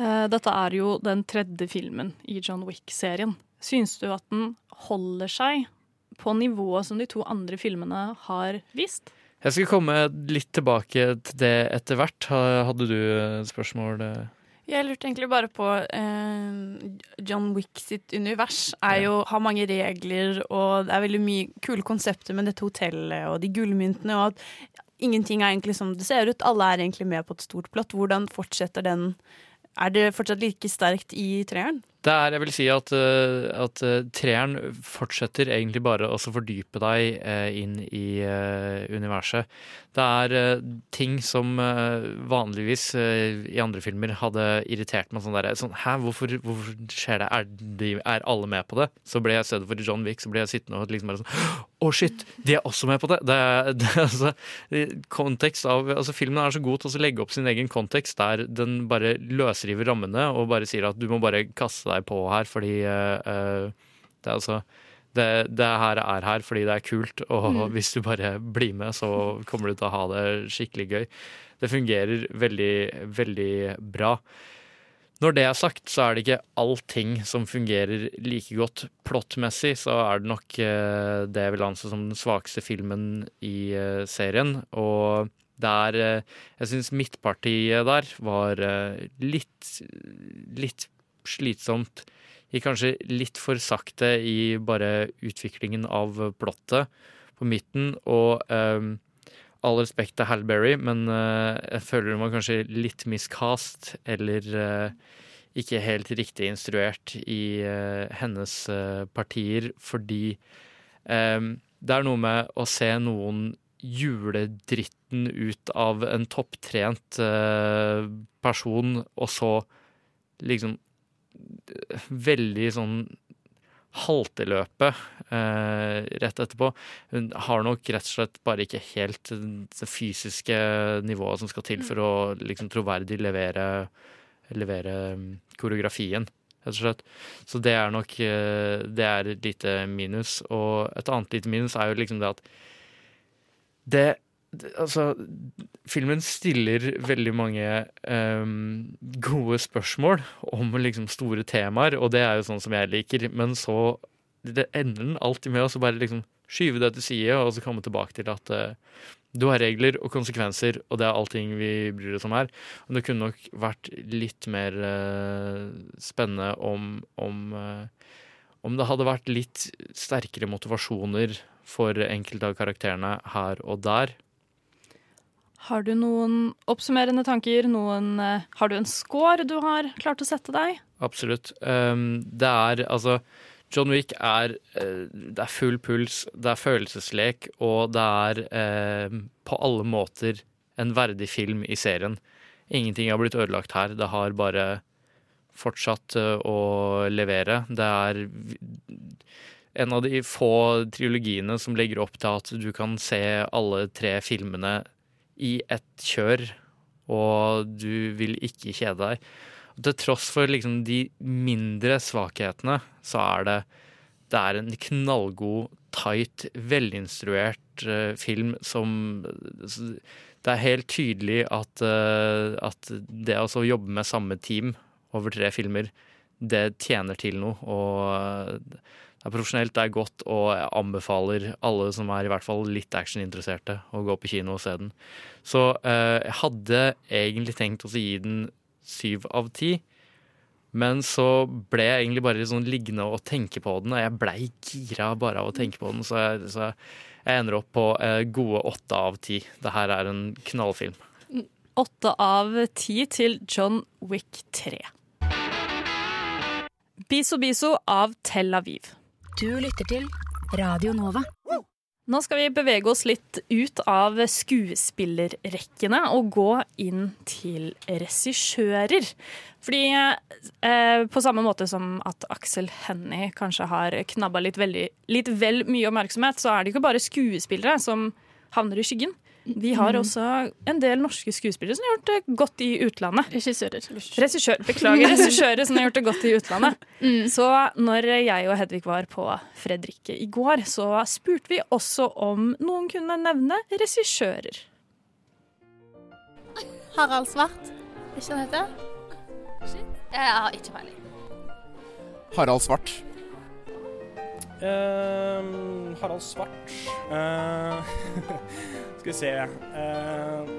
Eh, Dette er jo den tredje filmen i John Wick-serien. Syns du at den holder seg på nivået som de to andre filmene har vist? Jeg skal komme litt tilbake til det etter hvert. Hadde du spørsmål? eh? Jeg lurte egentlig bare på eh, John Wick sitt univers er jo, har mange regler, og det er veldig mye kule konsepter med dette hotellet og de gullmyntene, og at ingenting er egentlig som det ser ut. Alle er egentlig med på et stort plott. Hvordan fortsetter den Er det fortsatt like sterkt i treeren? Det er, jeg vil si at, eh, at eh, treeren fortsetter egentlig bare å fordype deg eh, inn i universet. Det er eh, ting som eh, vanligvis eh, i andre filmer hadde irritert meg sånn der sånn, Hæ, hvorfor, hvorfor skjer det? Er, de, er alle med på det? Så ble jeg stedet for John Wick, så ble jeg sittende og liksom bare sånn Å, shit! De er også med på det! det, det altså, kontekst av, altså Filmen er så god til å legge opp sin egen kontekst, der den bare løsriver rammene og bare sier at du må bare kaste deg på her, fordi uh, det er altså det, det, her er her fordi det er kult, og mm. hvis du bare blir med, så kommer du til å ha det skikkelig gøy. Det fungerer veldig, veldig bra. Når det er sagt, så er det ikke allting som fungerer like godt. Plottmessig så er det nok eh, det jeg vil anse som den svakeste filmen i serien. Og det er Jeg syns midtpartiet der var litt, litt slitsomt. Gikk kanskje litt for sakte i bare utviklingen av plottet på midten. Og um, all respekt til Halberry, men uh, jeg føler hun var kanskje litt miscast. Eller uh, ikke helt riktig instruert i uh, hennes partier, fordi um, det er noe med å se noen juledritten ut av en topptrent person, og så liksom veldig sånn halteløpet eh, rett etterpå. Hun har nok rett og slett bare ikke helt det fysiske nivået som skal til for å liksom troverdig levere, levere mm, koreografien, rett og slett. Så det er nok eh, det er et lite minus. Og et annet lite minus er jo liksom det at det Altså, filmen stiller veldig mange um, gode spørsmål om liksom store temaer, og det er jo sånn som jeg liker, men så det ender den alltid med å bare liksom skyve det til side, og så komme tilbake til at uh, du har regler og konsekvenser, og det er allting vi bryr oss om her. Men det kunne nok vært litt mer uh, spennende om, om, uh, om det hadde vært litt sterkere motivasjoner for enkelte av karakterene her og der. Har du noen oppsummerende tanker? Noen, uh, har du en score du har klart å sette deg? Absolutt. Um, det er altså John Wick er Det er full puls, det er følelseslek, og det er uh, på alle måter en verdig film i serien. Ingenting har blitt ødelagt her. Det har bare fortsatt å levere. Det er en av de få trilogiene som legger opp til at du kan se alle tre filmene i ett kjør, og du vil ikke kjede deg. Til tross for liksom de mindre svakhetene, så er det det er en knallgod, tight, velinstruert uh, film som Det er helt tydelig at, uh, at det å jobbe med samme team over tre filmer, det tjener til noe. Og uh, det er profesjonelt, det er godt, og jeg anbefaler alle som er i hvert fall litt actioninteresserte, å gå på kino og se den. Så eh, jeg hadde egentlig tenkt å gi den syv av ti. Men så ble jeg egentlig bare sånn liggende og tenke på den, og jeg blei gira bare av å tenke på den. Så jeg, så jeg ender opp på eh, gode åtte av ti. Det her er en knallfilm. Åtte av ti til John Wick 3. Biso Biso av Tel Aviv. Du lytter til Radio Nova. Nå skal vi bevege oss litt ut av skuespillerrekkene og gå inn til regissører. Fordi eh, på samme måte som at Aksel Hennie kanskje har knabba litt, veldig, litt vel mye oppmerksomhet, så er det ikke bare skuespillere som havner i skyggen. Vi har også en del norske skuespillere som har gjort det godt i utlandet. Regissører. Regissør, beklager, regissører som har gjort det godt i utlandet. Mm. Så når jeg og Hedvig var på Fredrikke i går, så spurte vi også om noen kunne nevne regissører. Harald Svart, ikke han heter? Jeg har ikke peiling. Harald Svart. Uh, Harald Svart uh, Skal vi se Eh,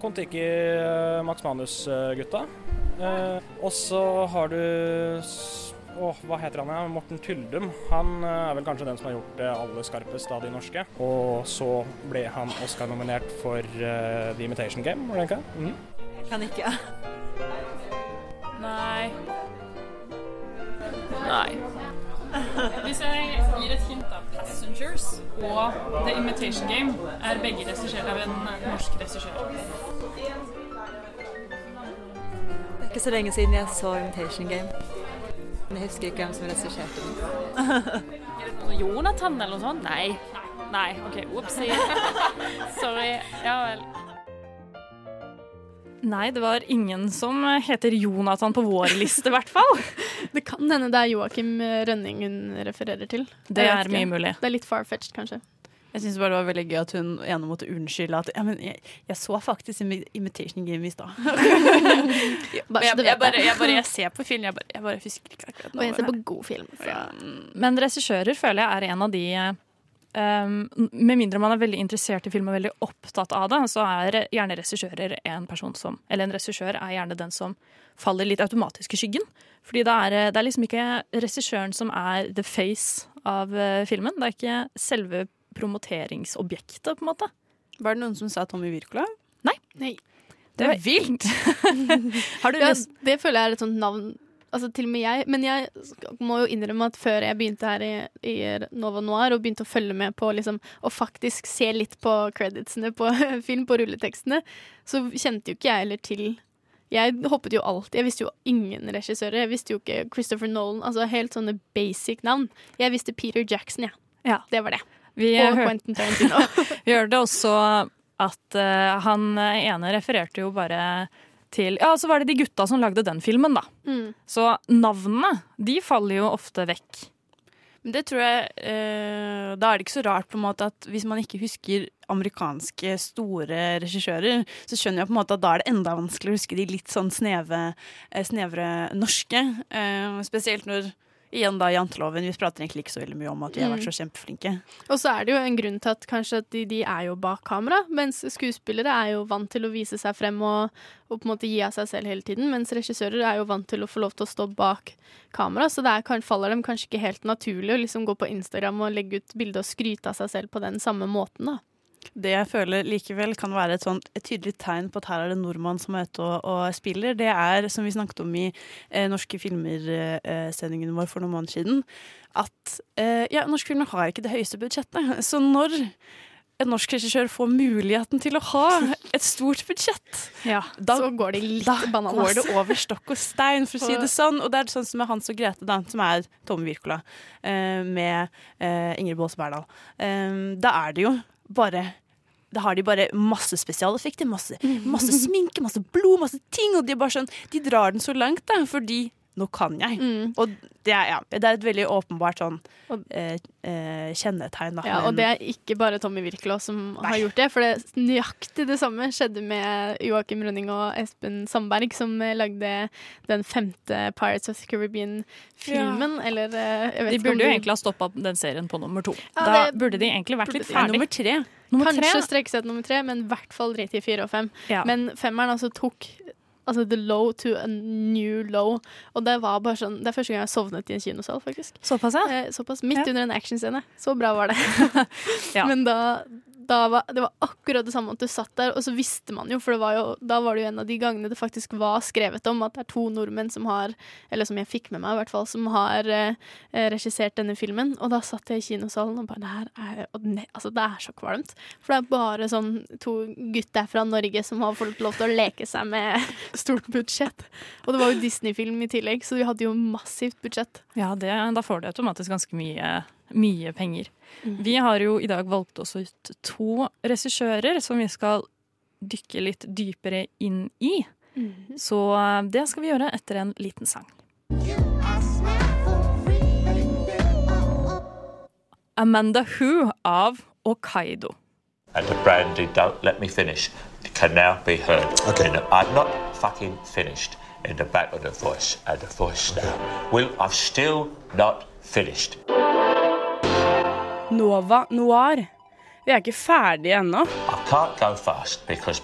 Kon-Tiki uh, Max Manus-gutta. Eh, og så har du oh, Hva heter han? Ja? Morten Tyldum. Han er vel kanskje den som har gjort det aller skarpest av de norske. Og så ble han Oscar-nominert for The Imitation Game, var det ikke? Mm. Jeg kan ikke. Nei. Nei. Hvis jeg gir et hint av Passengers og The Imitation Game, er begge regissert av en norsk regissør. Det er ikke så lenge siden jeg så Imitation Game. Men jeg husker ikke hvem som regisserte den. Jonathan eller noe sånt? Nei. Nei, OK, Ops. Sorry. Ja vel. Nei, det var ingen som heter Jonathan på vår liste, i hvert fall. Det kan hende det er Joakim Rønning hun refererer til. Det er mye mulig. Det er litt far-fetched, kanskje. Jeg syns bare det var veldig gøy at hun ene måtte unnskylde at ja, men jeg, jeg så faktisk Imitation Game i stad. Jeg, jeg, bare, jeg, bare, jeg ser på film, jeg bare, jeg bare husker ikke akkurat Og jeg ser på god film. Så. Men regissører føler jeg er en av de um, Med mindre man er veldig interessert i film og veldig opptatt av det, så er gjerne regissører en person som Eller en regissør er gjerne den som faller litt automatisk i skyggen. Fordi det er, det er liksom ikke regissøren som er the face av eh, filmen. Det er ikke selve promoteringsobjektet, på en måte. Var det noen som sa Tommy Wirkola? Nei. Nei. Det er vilt! Har du Ja, det føler jeg er et sånt navn Altså til og med jeg, Men jeg må jo innrømme at før jeg begynte her i, i Nova Noir og begynte å følge med på liksom, og faktisk se litt på creditsene på film, på rulletekstene, så kjente jo ikke jeg heller til Jeg hoppet jo alltid Jeg visste jo ingen regissører. Jeg visste jo ikke Christopher Nolan. Altså helt sånne basic navn. Jeg visste Peter Jackson, ja. Ja. Det var det. Vi og hør- Quentin Tarantino. Vi hørte også at uh, han ene refererte jo bare til Ja, så var det de gutta som lagde den filmen, da. Mm. Så navnene, de faller jo ofte vekk. Men det tror jeg eh, Da er det ikke så rart på en måte at hvis man ikke husker amerikanske store regissører, så skjønner jeg på en måte at da er det enda vanskeligere å huske de litt sånn sneve, eh, snevre norske. Eh, spesielt når Igjen da janteloven. Vi prater egentlig ikke så veldig mye om at vi har vært så kjempeflinke. Og så er det jo en grunn til at kanskje at de, de er jo bak kamera, mens skuespillere er jo vant til å vise seg frem og, og på en måte gi av seg selv hele tiden, mens regissører er jo vant til å få lov til å stå bak kamera, så det er, kan, faller dem kanskje ikke helt naturlig å liksom gå på Instagram og legge ut bilde og skryte av seg selv på den samme måten, da. Det jeg føler likevel kan være et, sånt, et tydelig tegn på at her er det nordmann som er ute og, og spiller, det er, som vi snakket om i eh, Norske filmer-sendingen vår for noen måneder siden, at eh, ja, norske filmer har ikke det høyeste budsjettet. Så når en norsk regissør får muligheten til å ha et stort budsjett, da, så går det litt da bananas. går det over stokk og stein, for å si det sånn. Og det er sånn som med Hans og Grete, da, som er Tomme Wirkola, eh, med eh, Ingrid Baas Berdal. Eh, da er det jo bare da har de bare masse spesialeffekter, masse, masse sminke, masse blod, masse ting. Og de er bare sånn, de drar den så langt, da, fordi nå kan jeg. Og det er, ja, det er et veldig åpenbart sånn eh, eh, kjennetegn. Da. Ja, og det er ikke bare Tommy Wirkola som har gjort det, for det nøyaktig det samme skjedde med Joakim Rønning og Espen Sandberg, som eh, lagde den femte Pirates of the Caribbean-filmen, eller eh, jeg vet De burde jo egentlig ha stoppa den serien på nummer to. Ja, da det burde de egentlig vært litt ferdig. Nummer tre. Nummer Kanskje tre. strekke seg til nummer tre, men i hvert fall drite i fire og fem. Ja. Men femmeren altså tok altså the low to a new low. Og det var bare sånn Det er første gang jeg sovnet i en kinosal, faktisk. Såpass, ja? Eh, såpass Midt Ja. under en actionscene. Så bra var det. Ja. Men da, var det var akkurat det samme at du satt der, og så visste man jo, for var jo, da var det jo en av de gangene det faktisk var skrevet om at det er to nordmenn som har, eller som jeg fikk med meg i hvert fall, som har eh, regissert denne filmen. Og da satt jeg i kinosalen og bare er, og ne, altså, det er så kvalmt. For det er bare sånn to gutter fra Norge som har fått lov til å leke seg med stort budsjett. Og det var jo Disney-film i tillegg, så vi hadde jo massivt budsjett. Ja, det, da får du automatisk ganske mye, mye penger. Mm. Vi har jo i dag valgt oss ut to regissører som vi skal dykke litt dypere inn i. Mm. Så eh, det skal vi gjøre etter en liten sang. Amanda Who av Okaido. And the brandy don't let me finish can now be heard. Okay. I'm not fucking finished in the back of the voice and the voice now. Will I've still not finished. Nova Noir. Vi er ikke ferdige ennå.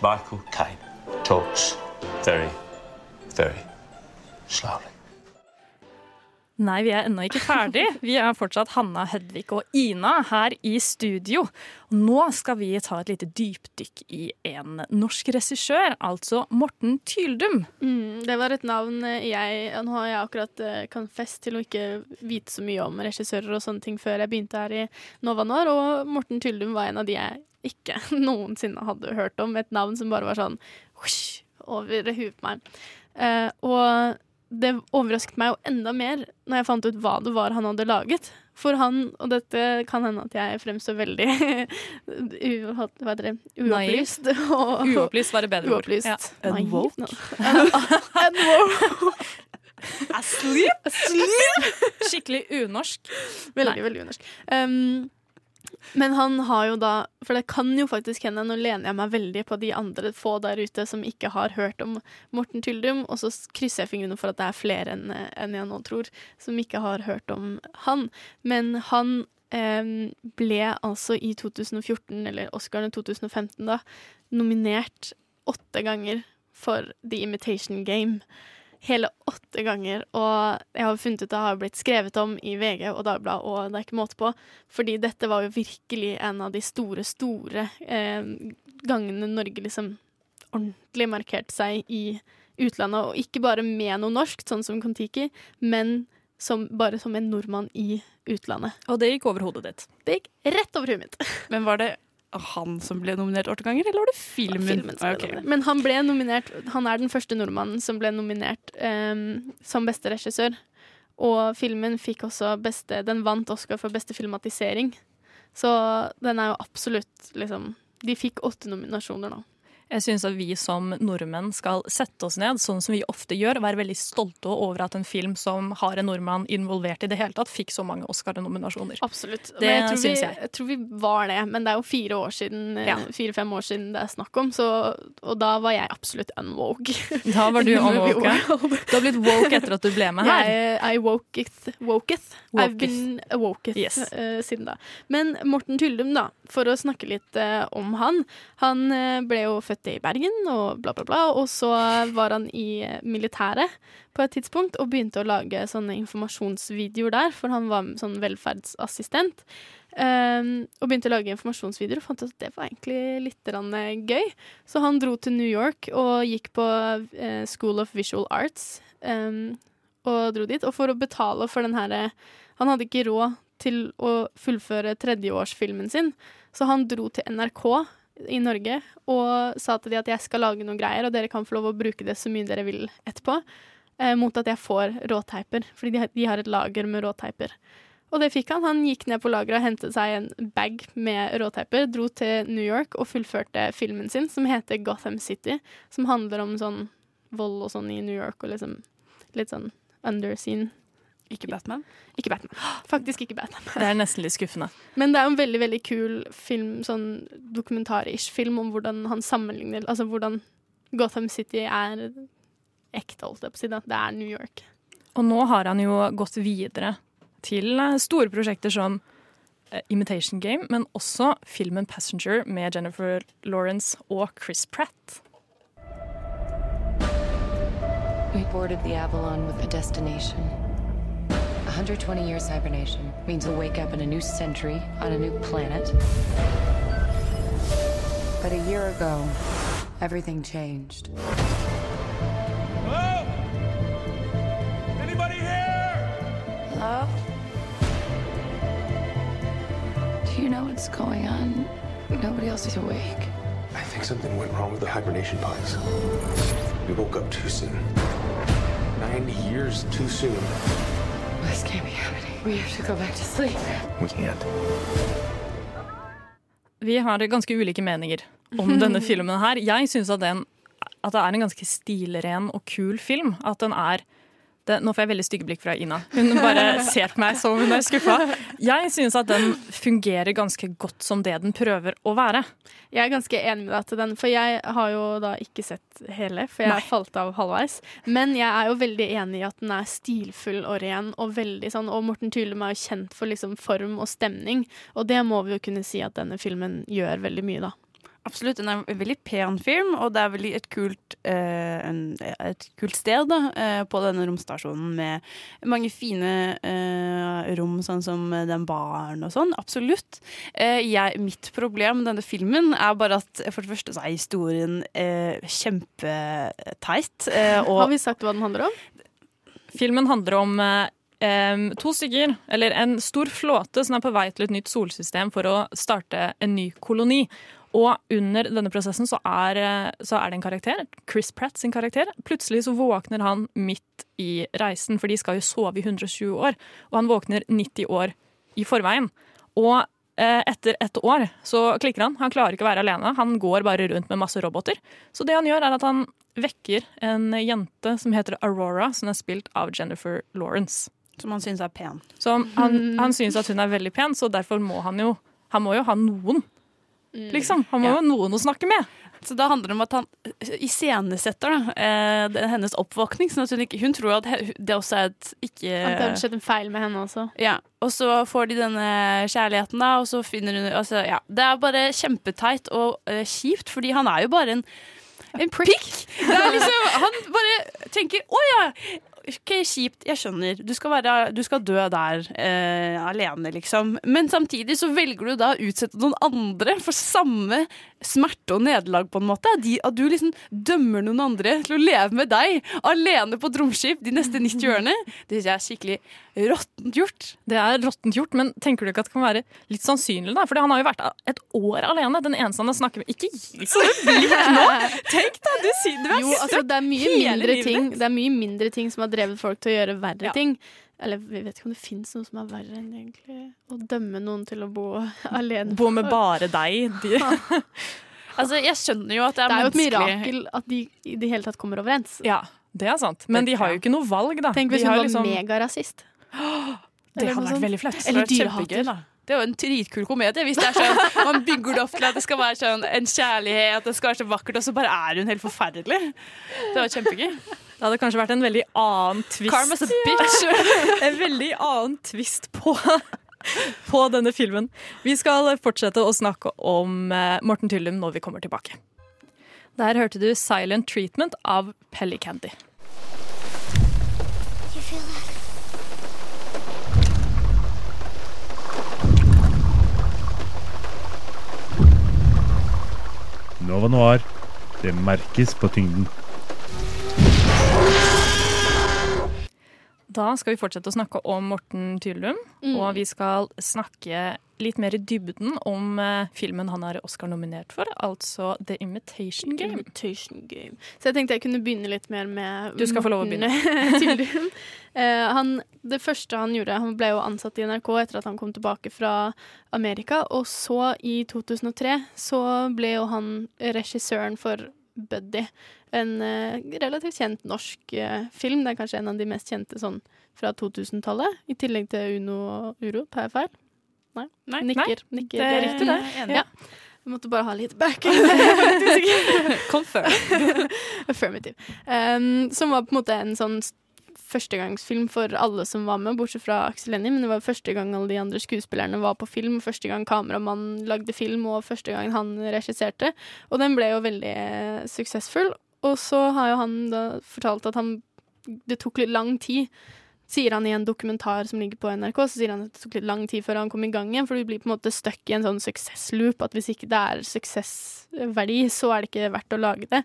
Michael Caine talks very, very slowly. Nei, vi er ennå ikke ferdig. Vi er fortsatt Hanna, Hedvig og Ina her i studio. Nå skal vi ta et lite dypdykk i en norsk regissør, altså Morten Tyldum. Mm, det var et navn jeg Nå har jeg akkurat uh, confess til å ikke vite så mye om regissører og sånne ting før jeg begynte her i Nova Når, og Morten Tyldum var en av de jeg ikke noensinne hadde hørt om. Et navn som bare var sånn over huet på meg. Uh, og det overrasket meg jo enda mer når jeg fant ut hva det var han hadde laget. For han, og dette kan hende at jeg fremstår veldig hva heter det, uopplyst. og- Uopplyst var det bedre ord. Ja. Naiv, Unwoke. Unwoke. Asleep? Skikkelig unorsk. Veldig, Nei. veldig unorsk. Um, men han har jo da For det kan jo faktisk hende, nå lener jeg meg veldig på de andre få der ute som ikke har hørt om Morten Tyldum, og så krysser jeg fingrene for at det er flere enn en jeg nå tror, som ikke har hørt om han. Men han eh, ble altså i 2014, eller Oscarene 2015 da, nominert åtte ganger for The Imitation Game hele åtte ganger, og jeg har funnet ut det har blitt skrevet om i VG og Dagbladet, og det er ikke måte på, fordi dette var jo virkelig en av de store, store eh, gangene Norge liksom ordentlig markerte seg i utlandet, og ikke bare med noe norsk, sånn som Kon-Tiki, men som, bare som en nordmann i utlandet. Og det gikk over hodet ditt? Det gikk rett over huet mitt. Men var det han som ble nominert åtte ganger, eller var det filmen? Filmen som ble Ok. Men han ble nominert Han er den første nordmannen som ble nominert um, som beste regissør. Og filmen fikk også beste Den vant Oscar for beste filmatisering. Så den er jo absolutt liksom De fikk åtte nominasjoner nå. Jeg syns at vi som nordmenn skal sette oss ned, sånn som vi ofte gjør, og være veldig stolte over at en film som har en nordmann involvert i det hele tatt, fikk så mange Oscar-nominasjoner. Absolutt. Det Men jeg tror, vi, jeg. jeg tror vi var det, men det er jo fire år siden eh, Ja. Fire-fem år siden det er snakk om, så, og da var jeg absolutt unwoke. Da var du unwoke. Du har blitt woke etter at du ble med her. Jeg, I woketh. Woketh. I've been woketh Yes. uh, siden da. Men Morten Tyldum, da, for å snakke litt uh, om han. Han uh, ble jo født i Bergen og bla, bla, bla. Og så var han i militæret på et tidspunkt og begynte å lage sånne informasjonsvideoer der, for han var sånn velferdsassistent. Um, og begynte å lage informasjonsvideoer og fant ut at det var egentlig litt eh, gøy. Så han dro til New York og gikk på eh, School of Visual Arts. Um, og dro dit. Og for å betale for den her eh, Han hadde ikke råd til å fullføre tredjeårsfilmen sin, så han dro til NRK i Norge og sa til de at jeg skal lage noen greier, og dere kan få lov å bruke det så mye dere vil etterpå, eh, mot at jeg får råteiper. Fordi de, de har et lager med råteiper. Og det fikk han. Han gikk ned på lageret og hentet seg en bag med råteiper, dro til New York og fullførte filmen sin, som heter Gotham City, som handler om sånn vold og sånn i New York, og liksom litt sånn underscene. Ikke Batman? Ikke Batman. Faktisk ikke Batman. Det er nesten litt skuffende. Men det er jo en veldig veldig kul film, sånn dokumentarisk film om hvordan han sammenligner Altså hvordan Gotham City er ekte, holdt jeg på å si. Det er New York. Og nå har han jo gått videre til eh, store prosjekter som eh, Imitation Game, men også filmen Passenger med Jennifer Lawrence og Chris Pratt. We boarded the Avalon with a destination. 120 years hibernation means we'll wake up in a new century on a new planet. But a year ago, everything changed. Hello? Anybody here? Hello? Do you know what's going on? Nobody else is awake. I think something went wrong with the hibernation pods. We woke up too soon. 90 years too soon. This can't be happening. We have to go back to sleep. We can't. Vi har ganske ulike meninger om denne filmen her. Jeg syns at, at det er en ganske stilren og kul film. At den er det, Nå får jeg veldig stygge blikk fra Ina. Hun bare ser på meg som om hun er skuffa. Jeg synes at den fungerer ganske godt som det den prøver å være. Jeg er ganske enig med deg til den, for jeg har jo da ikke sett hele, for jeg Nei. falt av halvveis. Men jeg er jo veldig enig i at den er stilfull og ren, og veldig sånn, og Morten Tylum er jo kjent for liksom form og stemning, og det må vi jo kunne si at denne filmen gjør veldig mye, da. Absolutt. Den er en veldig pen film, og det er veldig et kult, eh, en, et kult sted da, eh, på denne romstasjonen med mange fine eh, rom, sånn som den baren og sånn. Absolutt. Eh, jeg, mitt problem med denne filmen er bare at for det første så er historien eh, kjempeteit. eh, Har vi sagt hva den handler om? Filmen handler om eh, em, to stykker, eller en stor flåte som er på vei til et nytt solsystem for å starte en ny koloni. Og under denne prosessen så er, eh, så er det en karakter, Chris Pratt sin karakter. Plutselig så våkner han midt i reisen, for de skal jo sove i 120 år. Og han våkner 90 år i forveien. Og eh, etter et år så klikker han. Han klarer ikke å være alene. Han går bare rundt med masse roboter. Så det han gjør, er at han vekker en jente som heter Aurora, som er spilt av Jennifer Lawrence. Som han syns er pen. Så han, han syns at hun er veldig pen, så derfor må han jo Han må jo ha noen. Liksom. Han må jo ha noen å snakke med. Så da handler det om at han iscenesetter eh, hennes oppvåkning. Sånn at hun, ikke, hun tror at det også er et ikke At det har skjedd en feil med henne også. Ja, Og så får de denne kjærligheten, da, og så finner hun altså, ja, Det er bare kjempeteit og eh, kjipt, fordi han er jo bare en, en prick! Det er liksom, han bare tenker 'Å ja, ok, kjipt, jeg skjønner. Du skal, være, du skal dø der eh, alene, liksom. Men samtidig så velger du da å utsette noen andre for samme smerte og nederlag, på en måte. De, at du liksom dømmer noen andre til å leve med deg alene på et romskip de neste 90 årene. Det syns jeg er skikkelig råttent gjort. Det er råttent gjort, men tenker du ikke at det kan være litt sannsynlig? da? Fordi han har jo vært et år alene. Den eneste han har snakket med Ikke gi så blikk nå! Tenk da, du, sier- du er Jo, altså, det er mye mindre ting. Det er mye mindre ting som har drevet folk til å gjøre verre ting. Eller vi vet ikke om det fins noe som er verre enn egentlig å dømme noen til å bo alene. Bo med bare deg. De. Altså, jeg skjønner jo at det er, menneskelig. Det er jo et mirakel at de i det hele tatt kommer overens. Ja, det er sant. Men de har jo ikke noe valg, da. Tenk hvis hun var liksom- megarasist. Det hadde vært veldig flaut. Eller dyrehater. Det er jo en dritkul komedie. Hvis det er sånn, Man bygger det opp til at det skal være sånn en kjærlighet, det skal være så vakkert, og så bare er hun helt forferdelig. Det var kjempegøy. Det hadde kanskje vært en veldig annen twist. Karma's a bitch. en veldig annen twist på, på denne filmen. Vi skal fortsette å snakke om eh, Morten Tyllum når vi kommer tilbake. Der hørte du 'Silent Treatment' av Pelly Candy. Nova Noir. Det merkes på tyngden. Da skal vi fortsette å snakke om Morten Tyllum, Mm. og vi skal snakke litt mer i dybden om eh, filmen han er Oscar-nominert for, altså The Imitation Game. Imitation Game. Så jeg tenkte jeg kunne begynne litt mer med Du skal få lov å begynne. Morten Tyldum. Eh, han, det første han gjorde Han ble jo ansatt i NRK etter at han kom tilbake fra Amerika. Og så, i 2003, så ble jo han regissøren for Buddy. En eh, relativt kjent norsk eh, film. Det er kanskje en av de mest kjente sånn fra 2000-tallet. I tillegg til Uno og Uro. Tar jeg feil? Nei. Nei. Nikker. Nei, nikker. det er riktig, det. Ja. Jeg måtte bare ha litt backing. Confirm. Affirmative. Um, som var på en måte en sånn førstegangsfilm for alle som var med, bortsett fra Aksel Hennie. Men det var første gang alle de andre skuespillerne var på film, første gang kameramannen lagde film, og første gang han regisserte. Og den ble jo veldig eh, suksessfull. Og så har jo han da fortalt at han Det tok litt lang tid. Sier han i en dokumentar som ligger på NRK, så sier han at det tok litt lang tid før han kom i gang igjen, for du blir på en måte stuck i en sånn suksessloop, at hvis ikke det er suksessverdi, så er det ikke verdt å lage det.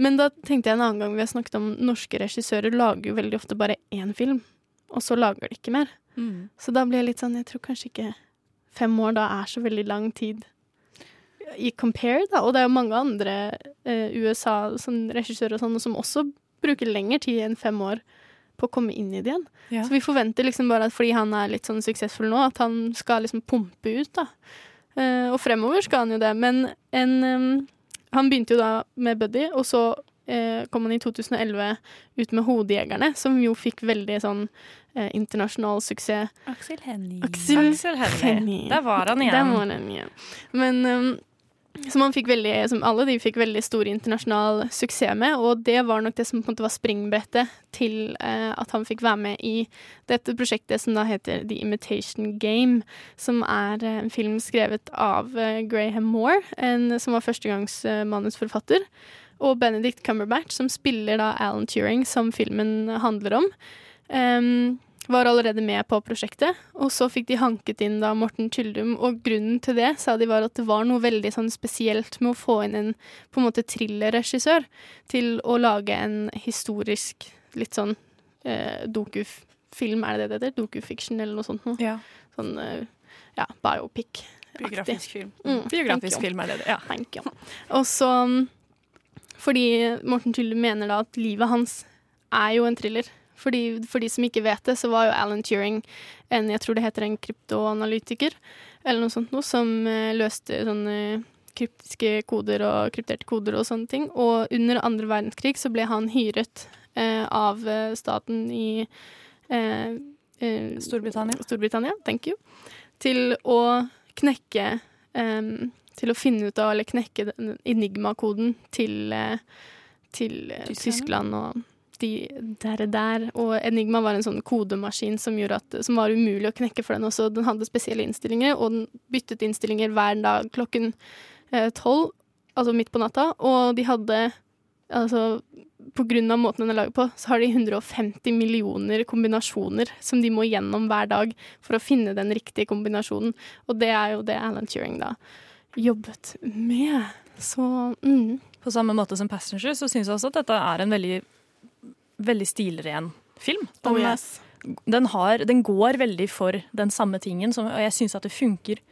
Men da tenkte jeg en annen gang vi har snakket om norske regissører lager jo veldig ofte bare én film, og så lager de ikke mer. Mm. Så da blir jeg litt sånn, jeg tror kanskje ikke fem år da er så veldig lang tid i compare, da. Og det er jo mange andre eh, USA, sånn regissører og sånn, som også bruker lengre tid enn fem år på å komme inn i det igjen. Ja. Så vi forventer liksom bare at fordi han er litt sånn suksessfull nå, at han skal liksom pumpe ut, da. Eh, og fremover skal han jo det. Men en em, Han begynte jo da med Buddy, og så eh, kom han i 2011 ut med Hodejegerne, som jo fikk veldig sånn eh, internasjonal suksess. Aksel Hennie. Aksel, Aksel Hennie. Der var han igjen. Der var han igjen. Men um, som, veldig, som alle de fikk veldig stor internasjonal suksess med, og det var nok det som på en måte var springbrettet til eh, at han fikk være med i dette prosjektet som da heter The Imitation Game, som er eh, en film skrevet av eh, Graham Moore, en, som var førstegangs manusforfatter, og Benedict Cumberbatch, som spiller da Alan Turing, som filmen handler om. Em, var allerede med på prosjektet, og så fikk de hanket inn da Morten Tyldum, og grunnen til det sa de var at det var noe veldig sånn spesielt med å få inn en på en måte thrillerregissør til å lage en historisk, litt sånn eh, dokufilm, er det det det heter? Dokufiction eller noe sånt noe? Ja. Sånn, eh, ja, biopic. Biografisk film. Mm, Biografisk film er det det, ja. Thank you. Og så mm, fordi Morten Tyldum mener da at livet hans er jo en thriller. Fordi, for de som ikke vet det, så var jo Alan Turing en, jeg tror det heter en kryptoanalytiker, eller noe sånt noe, som eh, løste sånne kryptiske koder og krypterte koder og sånne ting. Og under andre verdenskrig så ble han hyret eh, av eh, staten i eh, eh, Storbritannia. Storbritannia, thank you. Til å knekke em, Til å finne ut av, eller knekke enigmakoden til, eh, til eh, Tyskland. Tyskland og de der, der. Og Enigma var en sånn kodemaskin som, at, som var umulig å knekke for den også. Den hadde spesielle innstillinger, og den byttet innstillinger hver dag klokken eh, tolv, altså midt på natta. Og de hadde altså på grunn av måten den er laget på, så har de 150 millioner kombinasjoner som de må gjennom hver dag for å finne den riktige kombinasjonen. Og det er jo det Alan Turing da jobbet med. Så mm. På samme måte som 'Passenger' så syns jeg også at dette er en veldig, veldig stilren film. Den, Oh, yes. den, har, den går veldig for den samme tingen, som, og jeg syns at det funker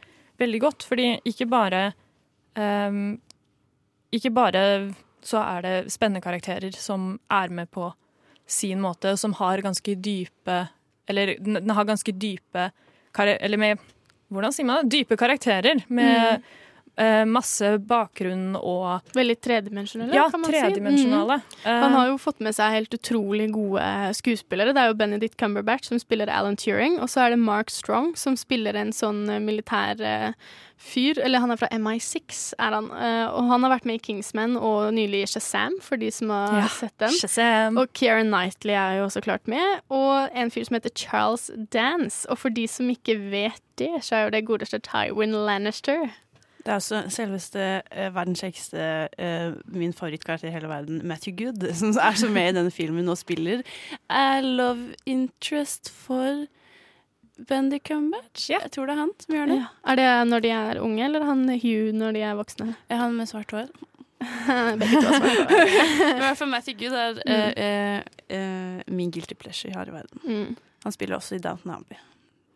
veldig godt. Fordi ikke bare um, Ikke bare så er det spennende karakterer som er med på sin måte, og som har ganske dype Eller den har ganske dype Eller med Hvordan sier man det? Dype karakterer med eh, masse bakgrunn og Veldig tredimensjonale, Ja, kan man si. Mm. Han har jo fått med seg helt utrolig gode skuespillere. Det er jo Benedict Cumberbatch som spiller Alan Turing, og så er det Mark Strong som spiller en sånn eh, militær eh, fyr. Eller han er fra MI6, er han. Eh, og han har vært med i Kingsman og nylig i Shazam, for de som har Ja, sett den. Shazam. Og Keira Knightley er jo også klart med. Og en fyr som heter Charles Dance. Og for de som ikke vet det, så er jo det godeste Tywin Lannister. Det er også selveste uh, verdens kjekkeste, uh, min favorittkarakter i hele verden, Matthew Good, som er så med i denne filmen og spiller er love interest for Bendy Cumberbatch. Jeg tror det er han som gjør det. Ja. Er det når de er unge, eller han Hugh når de er voksne? Er han med svart hår? Begge to har svart hår. I hvert fall Matthew Good er eh, uh, min guilty pleasure i hele verden. Mm. Han spiller også i Downton Abbey,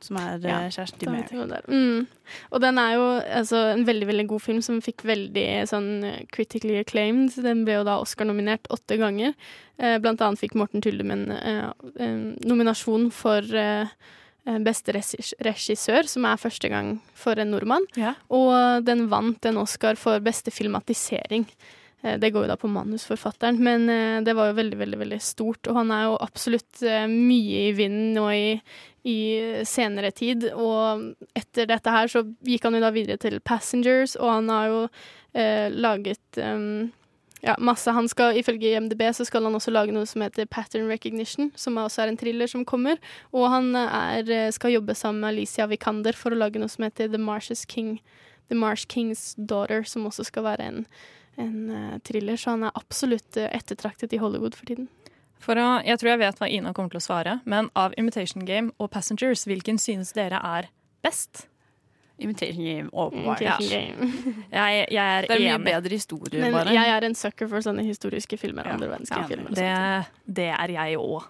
som er Ja, eh, kjæresten til Mary. Mm. Og den er jo altså, en veldig veldig god film som fikk veldig sånn critically acclaimed. Den ble jo da Oscar-nominert åtte ganger. Eh, blant annet fikk Morten Tuldemen en, eh, nominasjon for eh, beste regissør, som er første gang for en nordmann. Og den vant en Oscar for beste filmatisering. Eh, Det går jo da på manusforfatteren, men eh, det var jo veldig, veldig veldig stort. Og han er jo absolutt eh, mye i vinden nå i, i senere tid. Og etter dette her så gikk han jo da videre til Passengers, og han har jo eh, laget um, ja, masse. Han skal, Ifølge IMDb så skal han også lage noe som heter Pattern Recognition, som også er en thriller som kommer. Og han er, skal jobbe sammen med Alicia Vikander for å lage noe som heter The Marshes King. The Marsh King's Daughter, som også skal være en, en eh, thriller. Så han er absolutt eh, ettertraktet i Hollywood for tiden. For å, jeg tror jeg vet hva Ina kommer til å svare, men av Imitation Game og Passengers, hvilken synes dere er best? Imitation Game, åpenbart. Imitation Game. Jeg, jeg er, Det er mye enig. bedre historie, Men bare. jeg er en sucker for sånne historiske filmer. andre verdenskrig-filmer. Det, det er jeg òg.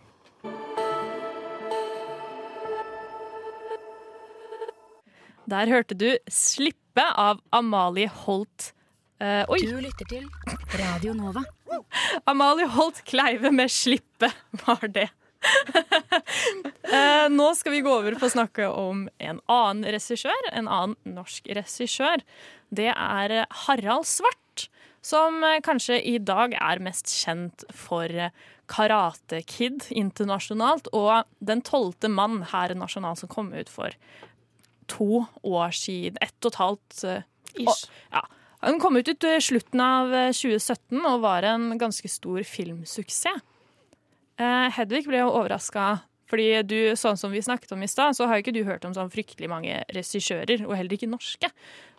Der hørte du 'Slippe' av Amalie Holt. Eh, oi! Du lytter til Radio Nova. Amalie Holt Kleive med 'Slippe' var det. uh, nå skal vi gå over på å snakke om en annen regissør, en annen norsk regissør. Det er eh, Harald Svart, som kanskje i dag er mest kjent for Karate Kid internasjonalt og Den tolvte mann her nasjonalt, som kom ut for to år siden. Ett og et halvt uh, Ish. Og, Ja. Den kom ut i slutten av eh, 2017 og var en ganske stor filmsuksess. Eh, Hedvig ble jo overraska, fordi du, sånn som vi snakket om i stad, så har jo ikke du hørt om sånn fryktelig mange regissører, og heller ikke norske.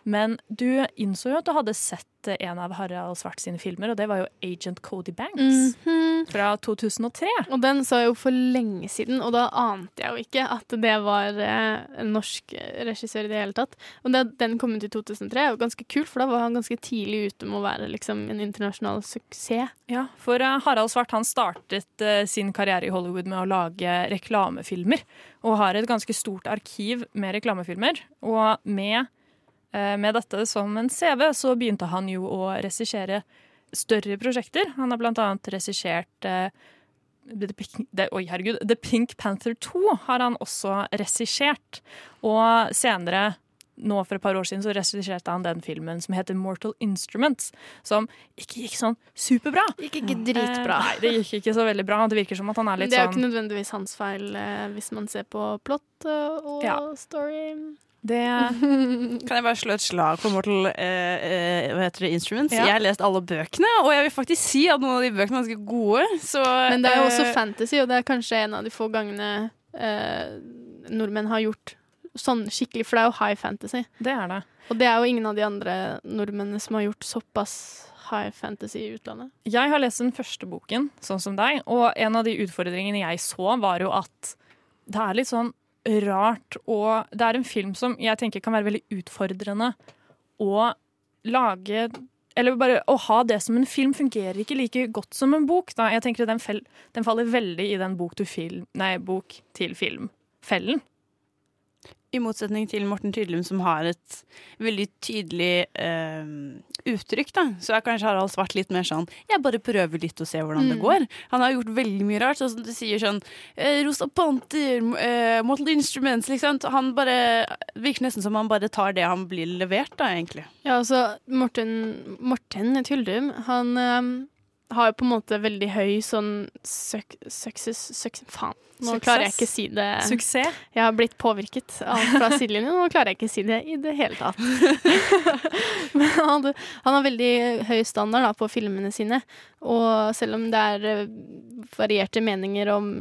Men du innså jo at du hadde sett eh, en av Harald Svart sine filmer, og det var jo Agent Cody Banks Mhm. fra 2003. Og den så jeg jo for lenge siden, og da ante jeg jo ikke at det var eh, en norsk regissør i det hele tatt. Og det, den kom ut i 2003, og ganske kult, for da var han ganske tidlig ute med å være liksom, en internasjonal suksess. Ja, for eh, Harald Svart han startet sin karriere i Hollywood med å lage reklamefilmer, og har et ganske stort arkiv med reklamefilmer. Og med, med dette som en CV så begynte han jo å regissere større prosjekter. Han har blant annet regissert eh, The Pink, det, oi, herregud, The Pink Panther 2 har han også regissert. Og senere, nå for et par år siden, så regisserte han den filmen som heter Mortal Instruments, som ikke gikk sånn superbra. Gikk ikke dritbra. Eh, nei, det gikk ikke så veldig bra. Det virker som at han er litt sånn det er jo sånn ikke nødvendigvis hans feil eh, hvis man ser på plott eh, og Ja. story. Det Kan jeg bare slå et slag på Mortal eh, eh, hva heter det, Instruments? Ja. Jeg har lest alle bøkene, og jeg vil faktisk si at noen av de bøkene er ganske gode. Så, Men det er jo også eh, fantasy, og det er kanskje en av de få gangene eh, nordmenn har gjort sånn skikkelig, for det er jo high fantasy. Det er det. Og det er jo ingen av de andre nordmennene som har gjort såpass high fantasy i utlandet. Jeg har lest den første boken, sånn som deg, og en av de utfordringene jeg så, var jo at det er litt sånn rart og Det er en film som jeg tenker kan være veldig utfordrende å lage Eller bare å ha det som en film fungerer ikke like godt som en bok. Da. Jeg tenker den, den faller veldig i den bok, til film, film-fellen. I motsetning til Morten Tydlum, som har et veldig tydelig eh, uttrykk, da, så er kanskje Harald Svart litt mer sånn Jeg bare prøver litt og ser hvordan det Mm. går. Han har gjort veldig mye rart, sånn som du sier sånn eh, Rosa Panter, eh, Mortal Instruments, liksom. Han bare virker nesten som han bare tar det han blir levert, da, egentlig. Ja, altså Morten, Morten Tyldum, han ehm, har jo på en måte veldig høy sånn success Faen, nå Success? klarer jeg ikke si det. Suksess? Jeg har blitt påvirket av fra sidelinjen, og nå klarer jeg ikke si det i det hele tatt. Men han, han har veldig høy standard da, på filmene sine, og selv om det er eh, varierte meninger om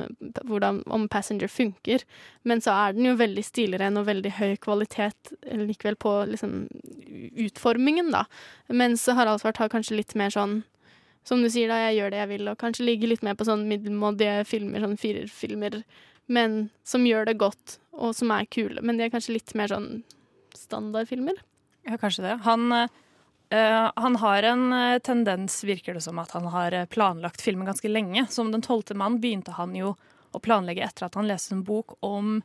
hvordan om Passenger funker, men så er den jo veldig stilren og veldig høy kvalitet likevel på liksom, utformingen, da. Mens Harald Svart har kanskje litt mer sånn som du sier, da, jeg gjør det jeg vil, og kanskje ligger litt mer på sånn middelmådige filmer, sånn firerfilmer, men som gjør det godt, og som er kule. Men de er kanskje litt mer sånn standardfilmer. Ja, kanskje det. Han, øh, han har en eh, tendens, virker det som, at han har eh, planlagt filmen ganske lenge. Som Den tolvte mann begynte han jo å planlegge etter at han leste en bok om,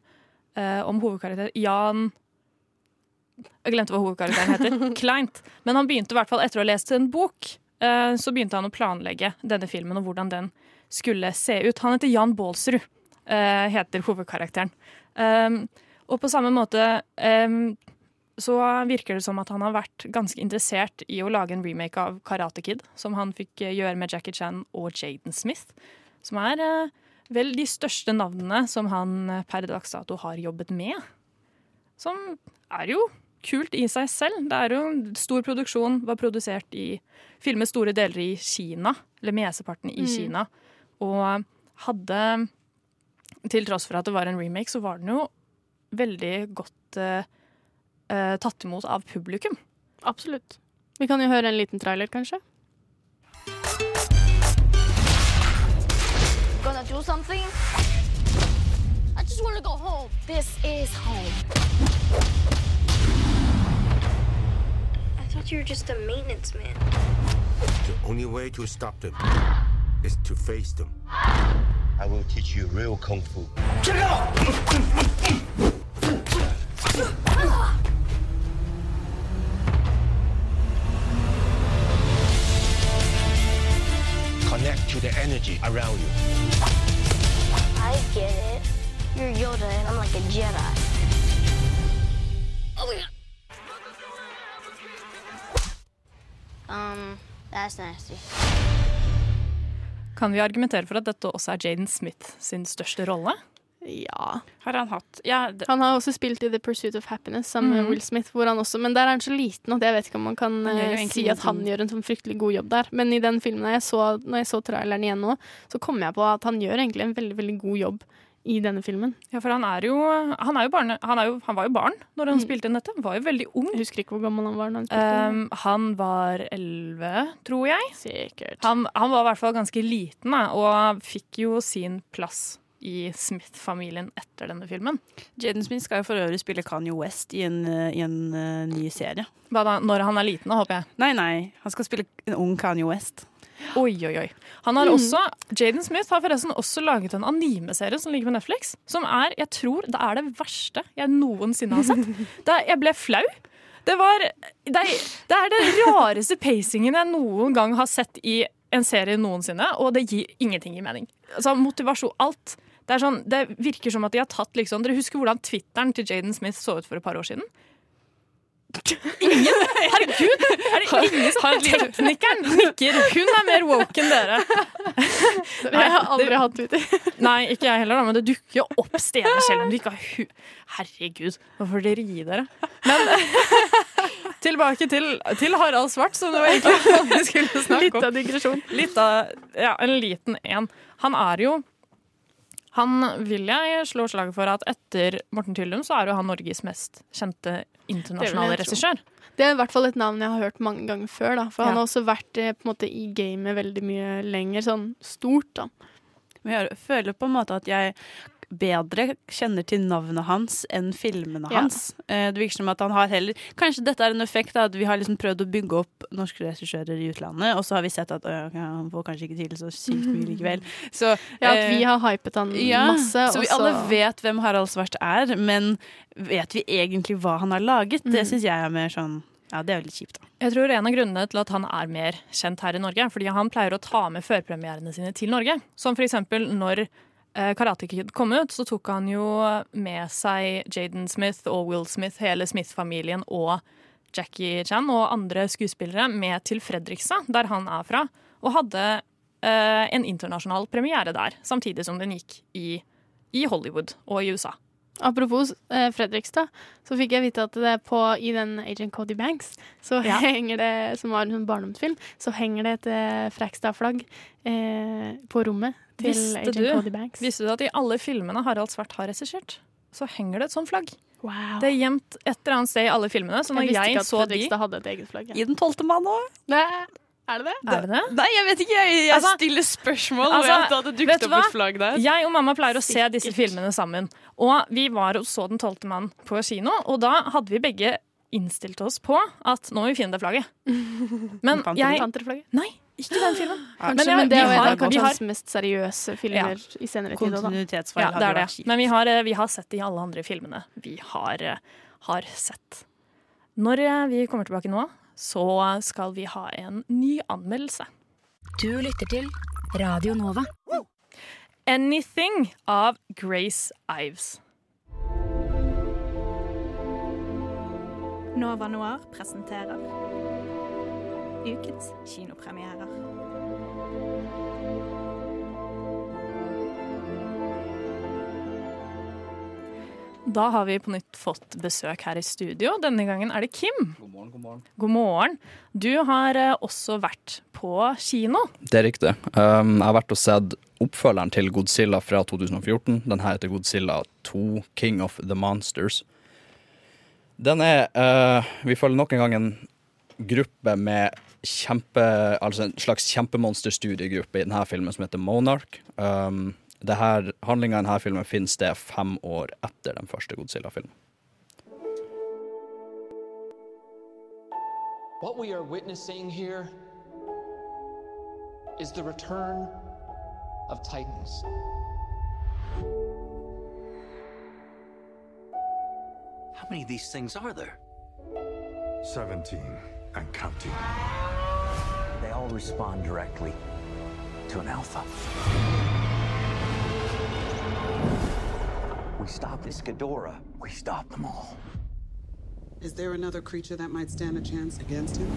øh, om hovedkarakter Jan Jeg glemte hva hovedkarakteren heter. Kleint. Men han begynte i hvert fall etter å ha lest en bok. Eh, Så begynte han å planlegge denne filmen og hvordan den skulle se ut. Han heter Jan Baalsrud, eh, heter hovedkarakteren. Um, og på samme måte um, så virker det som at han har vært ganske interessert i å lage en remake av Karate Kid, som han fikk eh, gjøre med Jackie Chan og Jaden Smith. Som er vel de største navnene som han per dags dato har jobbet med. Som er jo kult i seg selv. Det er jo en stor produksjon, var produsert i Filmet store deler i Kina, eller mesteparten i Mm. Kina. Og hadde Til tross for at det var en remake, så var den jo veldig godt uh, eh, tatt imot av publikum. Absolutt. Vi kan jo høre en liten trailer, kanskje? Gonna do something? I just wanna go home. This is home. I thought you were just a maintenance man. The only way to stop them is to face them. I will teach you real kung fu. Check out. Connect to the energy around you. I get it. You're Yoda and I'm like a Jedi. Oh yeah. Um, that's nasty. Kan vi argumentere for at dette også er Jaden Smith sin største rolle? Ja. Har han hatt ja, det, Han har også spilt i The Pursuit of Happiness sammen med Mhm. Will Smith, hvor han også, men der er han så liten at jeg vet ikke om man kan eh, si at han gjør en sånn fryktelig god jobb der. Men i den filmen jeg så, når jeg så traileren igjen nå, så kom jeg på at han gjør egentlig en veldig, veldig god jobb i denne filmen. Ja, for han er jo Han, er jo barne, han, er jo, han var jo barn når han spilte inn dette. Han var jo veldig ung. Jeg husker ikke hvor gammel han var. Når han spilte Um, han var elleve, tror jeg. Sikkert. Han, han var i hvert fall ganske liten, da, og fikk jo sin plass i Smith-familien etter denne filmen. Jaden Smith skal jo for øvrig spille Kanye West i en, eh, i en uh, ny serie. Hva da, Når han er liten, da, håper jeg. Nei, nei. Han skal spille en ung Kanye West. Oi, oi, oi. Han har Mhm. også, Jaden Smith har forresten også laget en anime-serie som ligger på Netflix. Som er, jeg tror, det er det verste jeg noensinne har sett. Er, jeg ble flau. Det, var, det, det er den rareste pacingen jeg noen gang har sett i en serie noensinne, og det gir ingenting i mening. Altså, motivasjon, alt. Det, sånn, det virker som at de har tatt liksom Dere husker hvordan Twitteren til Jaden Smith så ut for et par år siden? Ingen! Herregud! Er det ingen som Teknikeren nikker. Hun er mer woke enn dere. Jeg har aldri hatt Twitter. Nei, ikke jeg heller, men det dukker jo opp steder selv om du ikke har hu... Herregud, får dere gi dere. Men tilbake til, til Harald Svart, som det var egentlig vi skulle snakke Litt av digresjon. Litt av, ja, en liten en. Han er jo han vil jeg slå slaget for at etter Morten Tyldum så er jo han Norges mest kjente internasjonale regissør. Det er i hvert fall et navn jeg har hørt mange ganger før. Da. For Ja. han har også vært eh, på en måte, i gamet veldig mye lenger, sånn stort. Da. Men jeg føler på en måte at jeg bedre kjenner til navnet hans enn filmene Ja. hans. Eh, Det virker som at han har heller Kanskje dette er en effekt av at vi har liksom prøvd å bygge opp norske regissører i utlandet, og så har vi sett at øh, han får kanskje ikke til så sykt mye likevel. Så, Ja, at eh, vi har hypet han ja, masse. Så vi også. alle vet hvem Harald Svart er, men vet vi egentlig hva han har laget? Det Mhm. syns jeg er mer sånn Ja, det er veldig kjipt, da. Jeg tror en av grunnene til at han er mer kjent her i Norge, er fordi han pleier å ta med førpremierene sine til Norge. Som for eksempel når eh, Karate Kid kom ut, så tok han jo med seg Jaden Smith og Will Smith, hele Smith-familien og Jackie Chan og andre skuespillere med til Fredrikstad, der han er fra, og hadde eh, en internasjonal premiere der, samtidig som den gikk i, i Hollywood og i USA. Apropos eh, Fredrikstad, så fikk jeg vite at det på, i den Agent Cody Banks, så Ja. henger det, som var en sånn barndomsfilm, så henger det et eh, Frekstad-flagg eh, på rommet til Visste Agent du, Cody Banks. visste du at i alle filmene Harald Svart har regissert, så henger det et sånt flagg? Wow. Det er gjemt et eller annet sted i alle filmene. Så når jeg jeg, så de Fredrikstad hadde et eget flagg. I Den tolvte mann òg. Er det det? Er det det? Nei, jeg vet ikke. Jeg, jeg Altså- stiller spørsmål Altså, jeg at det dukket du opp et flagg der. Jeg og mamma pleier å se disse filmene sammen. Og vi var og så Den tolvte mann på kino, og da hadde vi begge innstilt oss på at nå må vi finne det flagget. Men jeg Panterflagget? Nei, ikke den filmen. Kanskje, men, det er en av hans mest seriøse filmer i senere tid. Kontinuitetsfeil Ja, hadde er vært det. kjipt. Men vi har, eh, vi har sett det i alle andre filmene vi har, eh, har sett. Når eh, vi kommer tilbake nå, så skal vi ha en ny anmeldelse. Du lytter til Radio Nova. Anything av Grace Ives. Nova Noir presenterer ukens kinopremierer. Da har vi på nytt fått besøk her i studio. Denne gangen er det Kim. God morgen, god morgen. God morgen. Du har eh, også vært på kino. Det er riktig. Um, jeg har vært og sett oppfølgeren til Godzilla fra 2014. Den her heter Godzilla 2, King of the Monsters. Den er uh, Vi følger nok en gang en gruppe med kjempe... Altså en slags kjempemonsterstudiegruppe i denne filmen som heter Monarch. Um, det her, Handlinga i denne filmen finner sted fem år etter den første Godzilla-filmen. What we are witnessing here is the return of Titans. How many of these things are there? 17 and counting. They all respond directly to an alpha. We stop this Ghidorah. We stop them all. Is there another creature that might stand a chance against him?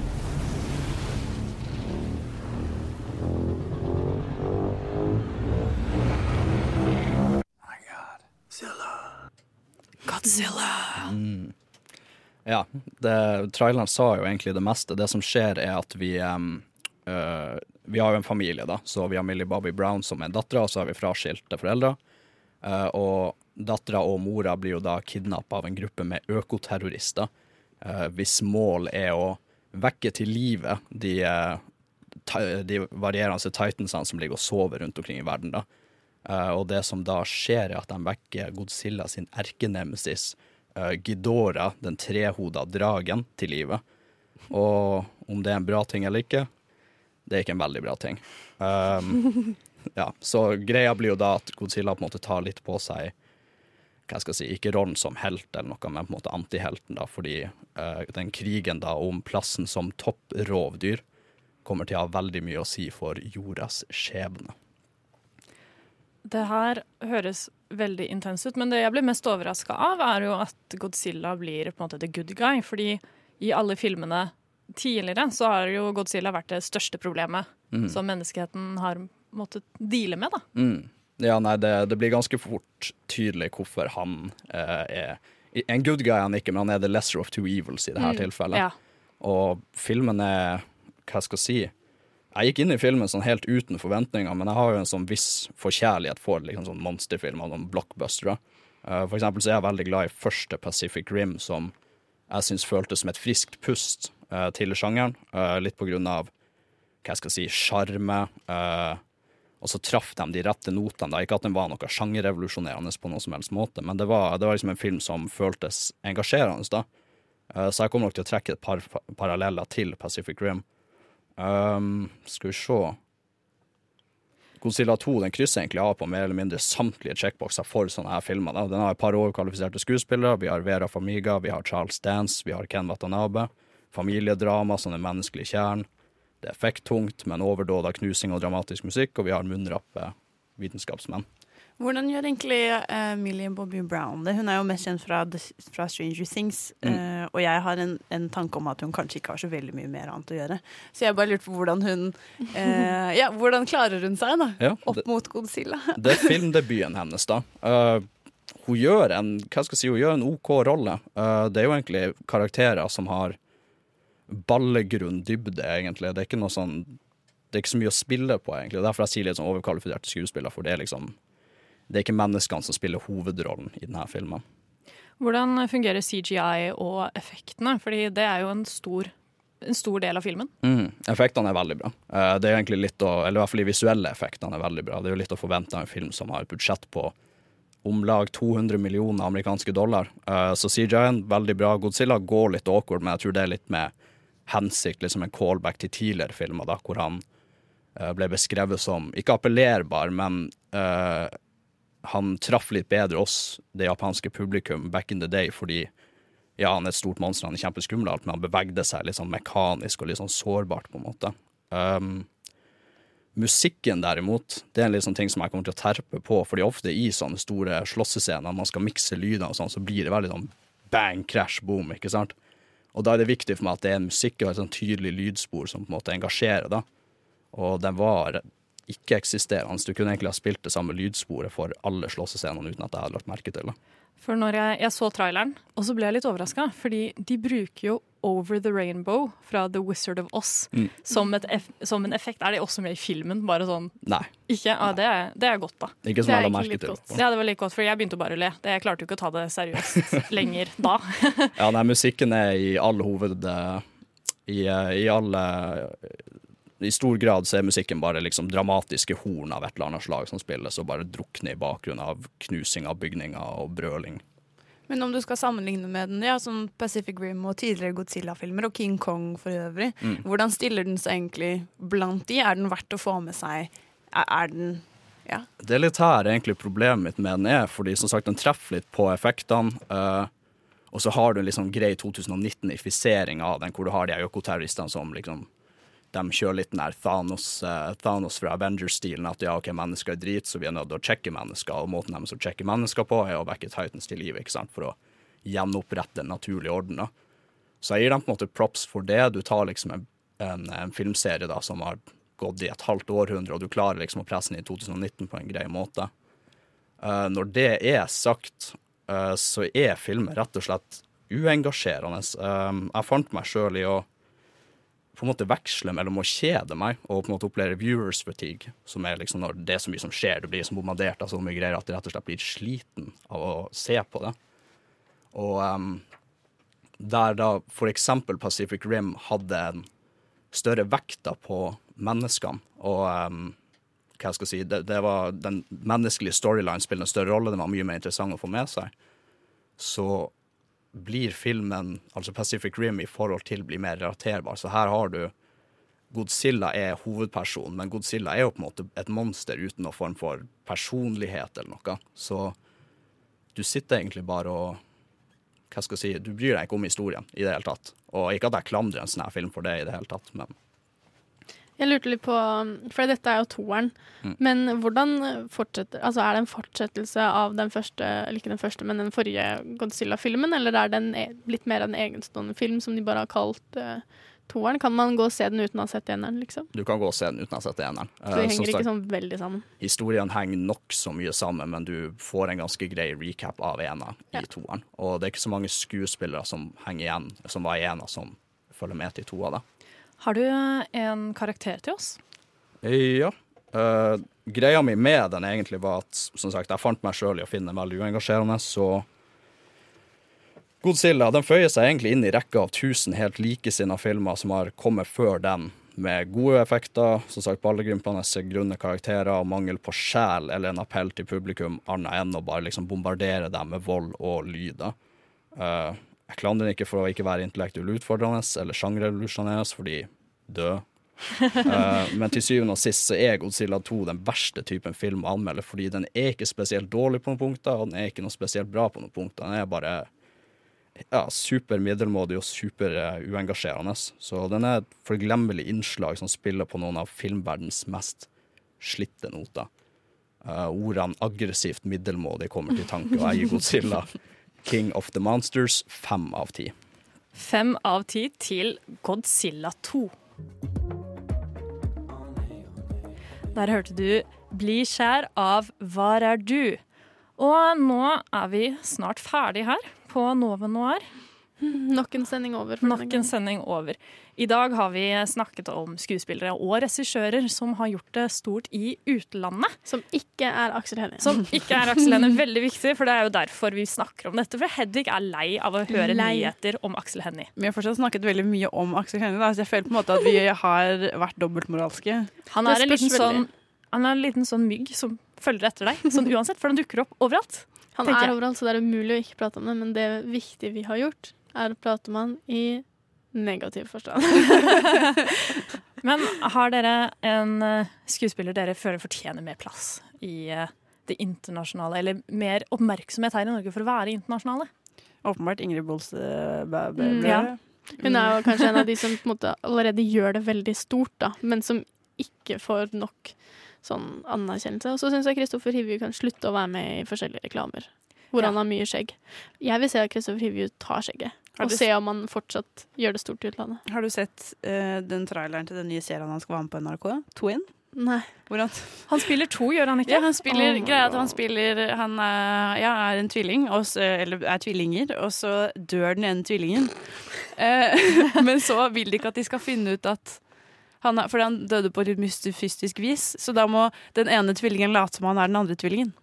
Godzilla! Mm. Ja, det, traileren sa jo egentlig det meste. Det som skjer, er at vi um, uh, Vi har jo en familie, da. Så vi har Millie Bobby Brown som er dattera, og så har vi fraskilte foreldre. Uh, og dattera og mora blir jo da kidnappa av en gruppe med økoterrorister. Uh, hvis mål er å vekke til live de, de varierende titansene som ligger og sover rundt omkring i verden. da. og det som da skjer, er at de vekker Godzilla sin erkenemesis uh, Gidora, den trehoda dragen, til live. Og om det er en bra ting eller ikke, det er ikke en veldig bra ting. Um, ja, så greia blir jo da at Godzilla på en måte tar litt på seg hva skal jeg si, ikke rollen som helt eller noe, men på en måte antihelten, da, fordi uh, den krigen da om plassen som topprovdyr kommer til å ha veldig mye å si for jordas skjebne. Det her høres veldig intens ut, men det jeg blir mest overraska av, er jo at Godzilla blir på en måte the good guy. Fordi i alle filmene tidligere så har jo Godzilla vært det største problemet mm. som menneskeheten har måttet deale med, da. Mm. Ja, nei, det, det, blir ganske fort tydelig hvorfor han eh, er En good guy han ikke, men han er the lesser of two evils i dette mm. tilfellet. Ja. Og filmen er Hva skal jeg si? Jeg gikk inn i filmen sånn helt uten forventninger, men jeg har jo en sånn viss forkjærlighet for liksom sånn monsterfilmer, noen blockbustere. Uh, for eksempel så er jeg veldig glad i første Pacific Rim, som jeg syns føltes som et friskt pust uh, til sjangeren. Uh, litt på grunn av hva jeg skal si, sjarme. Og så traff de de rette notene. Da. Ikke at den var noe sjangerrevolusjonerende på noen som helst måte, men det var, det var liksom en film som føltes engasjerende. da. så jeg kommer nok til å trekke et par paralleller til Pacific Rim. Um, skal vi se Godzilla 2 den krysser egentlig av på mer eller mindre samtlige checkboxer for sånne her filmer. Da. Den har et par overkvalifiserte skuespillere. Vi har Vera Famiga, vi har Charles Dance, vi har Ken Watanabe. Familiedrama som den menneskelige kjernen. Det er effekttungt, men overdåd av knusing og dramatisk musikk, og vi har munnrappe vitenskapsmenn. Hvordan gjør egentlig uh, Millie Bobby Brown det? Hun er jo mest kjent fra, fra Stranger Things. Mm. Uh, og jeg har en, en, tanke om at hun kanskje ikke har så veldig mye mer annet å gjøre. Så jeg bare lurte på hvordan hun uh, Ja, hvordan klarer hun seg, da? Ja, opp mot Godzilla? det er filmdebuten hennes, da. hun gjør en hva skal jeg si, hun gjør en OK rolle. det er jo egentlig karakterer som har ballegrunn dybde, egentlig. Det er ikke noe sånn det er ikke så mye å spille på, egentlig. Derfor jeg sier litt sånn overkvalifiserte skuespiller, for det er liksom det er ikke menneskene som spiller hovedrollen i denne filmen. Hvordan fungerer CGI og effektene? Fordi det er jo en stor, en stor del av filmen. Mm, effektene er veldig bra. Eh, det er egentlig litt å, eller i hvert fall de visuelle effektene er veldig bra. Det er jo litt å forvente av en film som har et budsjett på om lag 200 millioner amerikanske dollar. Eh, så CGI-en veldig bra. Godzilla går litt awkward, men jeg tror det er litt med hensikt, liksom en callback til tidligere filmer, da, hvor han uh, ble beskrevet som ikke appellerbar, men uh, han traff litt bedre oss, det japanske publikum, back in the day, fordi ja, han er et stort monster, han er kjempeskummel, alt, men han bevegde seg litt sånn mekanisk og litt sånn sårbart, på en måte. Um, musikken, derimot, det er en litt sånn ting som jeg kommer til å terpe på, fordi ofte i sånne store slåssescener, man skal mikse lyder og sånn, så blir det veldig sånn bang, crash, boom, ikke sant? Og da er det viktig for meg at det er musikk og et sånn tydelig lydspor som på en måte engasjerer, da. Og den var ikke-eksisterende. Du kunne egentlig ha spilt det samme lydsporet for alle slåssescenene uten at jeg hadde lagt merke til det. For når jeg, jeg så traileren, og så ble jeg litt overraska, fordi de bruker jo Over the Rainbow fra The Wizard of Oz mm. som, som, en effekt. Er det også med i filmen? Bare sånn Nei. Ikke? Ja, det, er, det er godt, da. Ikke som er la merke til. Ja, det var litt godt, for jeg begynte bare å le. Jeg klarte jo ikke å ta det seriøst lenger da. ja, nei, musikken er i all hoved i, i alle i stor grad så er musikken bare liksom dramatiske horn av et eller annet slag som spilles, og bare drukner i bakgrunnen av knusing av bygninger og brøling. Men om du skal sammenligne med den, ja, som Pacific Rim og tidligere Godzilla-filmer, og King Kong for øvrig, mm. hvordan stiller den seg egentlig blant de? Er den verdt å få med seg? Er, er den ja. Det er litt her egentlig problemet mitt med den er, fordi som sagt den treffer litt på effektene. Uh, og så har du en liksom grei 2019-ifisering av den, hvor du har de økoterroristene som liksom de kjører litt den der Thanos, uh, Thanos fra Avengers-stilen. At ja, ok, mennesker er drit, så vi er nødt til å sjekke mennesker. Og måten de som sjekke mennesker på, er å vekke Titans til live ikke sant? for å gjenopprette den naturlige orden. Så jeg gir dem på en måte props for det. Du tar liksom en, en, en filmserie da, som har gått i et halvt århundre, og du klarer liksom å presse den i 2019 på en grei måte. Uh, når det er sagt, uh, så er filmer rett og slett uengasjerende. Uh, jeg fant meg sjøl i å på en måte veksle mellom å kjede meg og på en måte oppleve viewers fatigue, som er liksom når det er så mye som skjer, du blir liksom bombardert av så mye greier at du rett og slett blir sliten av å se på det. Og um, der da for eksempel Pacific Rim hadde en større vekta på menneskene, og um, hva jeg skal si, det, det var den menneskelige storylinen spiller en større rolle, den var mye mer interessant å få med seg, så blir filmen, altså Pacific Rim, i forhold til blir mer relaterbar. Så her har du Godzilla er hovedpersonen, men Godzilla er jo på en måte et monster uten noen form for personlighet eller noe. Så du sitter egentlig bare og Hva skal jeg si Du bryr deg ikke om historien i det hele tatt. Og ikke at jeg klandrer en sånn film for det i det hele tatt, men Jeg lurte litt på For dette er jo toeren. Mm. Men hvordan fortsetter Altså er det en fortsettelse av den første, eller ikke den første, men den forrige Godzilla-filmen, eller er den e- blitt mer av en egenstående film som de bare har kalt uh, toeren? Kan man gå og se den uten å ha sett eneren, liksom? du kan gå og se den uten å ha sett eneren. Så det de som henger sagt, ikke sånn veldig sammen. Historien henger nokså mye sammen, men du får en ganske grei recap av ena i toeren. Og det er ikke så mange skuespillere som henger igjen, som var i ena, som følger med til to av det. Har du eh, en karakter til oss? Ja. Uh, greia mi med den egentlig var at som sagt, jeg fant meg sjøl i å finne den veldig uengasjerende, så Godzilla den føyer seg egentlig inn i rekka av tusen helt likesinnede filmer som har kommet før den, med gode effekter, som sagt ballegrympende grunne karakterer og mangel på sjel eller en appell til publikum annet enn å bare liksom bombardere dem med vold og lyder. Eh, jeg klandrer ikke for å ikke være intellektuelt utfordrende eller sjangerrevolusjonerende, fordi død. uh, men til syvende og sist så er Godzilla 2 den verste typen film å anmelde, fordi den er ikke spesielt dårlig på noen punkter, og den er ikke noe spesielt bra på noen punkter. Den er bare ja, super middelmådig og super eh, uengasjerende. Så den er et forglemmelig innslag som spiller på noen av filmverdens mest slitte noter. Uh, ordene aggressivt middelmådig kommer til tanke, og jeg gir Godzilla King of the Monsters fem av ti. Fem av ti til Godzilla 2. Der hørte du 'Bli skjær' av 'Var er du'? Og nå er vi snart ferdig her på Nova Noir. Nok en sending over. Nok en sending over. I dag har vi snakket om skuespillere og regissører som har gjort det stort i utlandet. Som ikke er Aksel Hennie. Som ikke er Aksel Hennie. Veldig viktig, for det er jo derfor vi snakker om dette. For Hedvig er lei av å høre Lei. nyheter om Aksel Hennie. Vi har fortsatt snakket veldig mye om Aksel Hennie, så jeg føler på en måte at vi har vært dobbeltmoralske. Han er, en liten sånn, han er en liten sånn mygg som følger etter deg, sånn uansett, for han dukker opp overalt. Han er jeg. overalt, så det er umulig å ikke prate om det. Men det viktige vi har gjort, er han i negativ forstand. Men har dere en eh, skuespiller dere føler fortjener mer plass i eh, det internasjonale, eller mer oppmerksomhet her i Norge for å være internasjonale? Åpenbart Ingrid Bolse Bæ- Bæ- Mm, ja. Hun er jo kanskje en av de som på en måte allerede gjør det veldig stort, da, men som ikke får nok sånn anerkjennelse. Og så syns jeg Kristoffer Hivju kan slutte å være med i forskjellige reklamer hvor Ja. han har mye skjegg. Jeg vil se at Kristoffer Hivju tar skjegget, og se om han fortsatt gjør det stort i utlandet. Har du sett uh, den traileren til den nye serien han skal være med på NRK? Twin? Nei. Han, han spiller to, gjør han ikke? Ja, han spiller, Oh greia at han spiller Han er, ja, er en tvilling, og så, eller er tvillinger, og så dør den ene tvillingen. Eh, men så vil de ikke at de skal finne ut at han er, Fordi han døde på litt mystifistisk vis, så da må den ene tvillingen late som han er den andre tvillingen.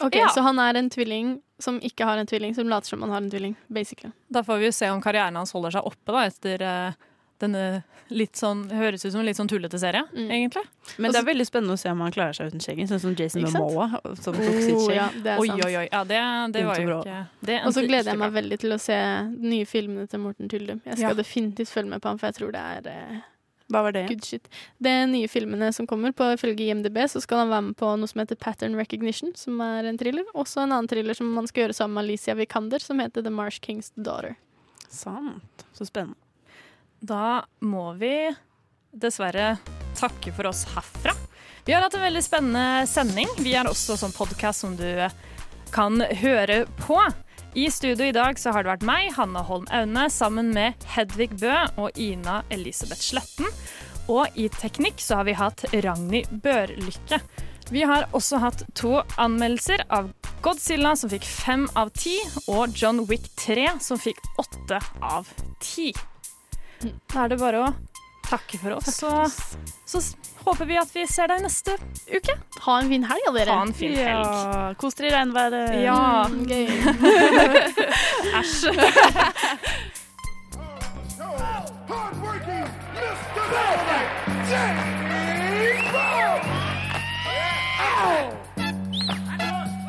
Ok, Ja. Så han er en tvilling som ikke har en tvilling, som later som han har en tvilling, basically. Da får vi jo se om karrieren hans holder seg oppe da, etter uh, denne litt sånn, høres ut som en litt sånn tullete serie, Mm. egentlig. Men det er veldig spennende å se om han klarer seg uten skjegget, sånn som Jason Momoa. Som tok sitt Oh, skjegg. ja, det er Oi, sant. oi, oi. Ja, det, det var jo ikke Og så gleder jeg meg veldig til å se de nye filmene til Morten Tyldum. Jeg skal Ja. definitivt følge med på ham, for jeg tror det er eh, Hva var det? good shit. De nye filmene som kommer, på ifølge IMDb, så skal han være med på noe som heter Pattern Recognition, som er en thriller. Også en annen thriller som man skal gjøre sammen med Alicia Vikander, som heter The Marsh King's Daughter. Sant. Så spennende. Da må vi dessverre takke for oss herfra. Vi har hatt en veldig spennende sending. Vi er også sånn podkast som du kan høre på. I studio i dag så har det vært meg, Hanna Holm Aune, sammen med Hedvig Bø og Ina Elisabeth Sletten. Og i teknikk så har vi hatt Ragnhild Børlykke. Vi har også hatt to anmeldelser av Godzilla, som fikk fem av ti, og John Wick 3, som fikk åtte av ti. Da er det bare å takke for oss, så, så håper vi at vi ser deg neste uke. Ha en fin helg, dere. Ha en fin helg. Ja, Kos dere i regnværet. Ja. Mm, gøy. Æsj.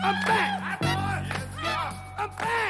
I'm back! I'm back!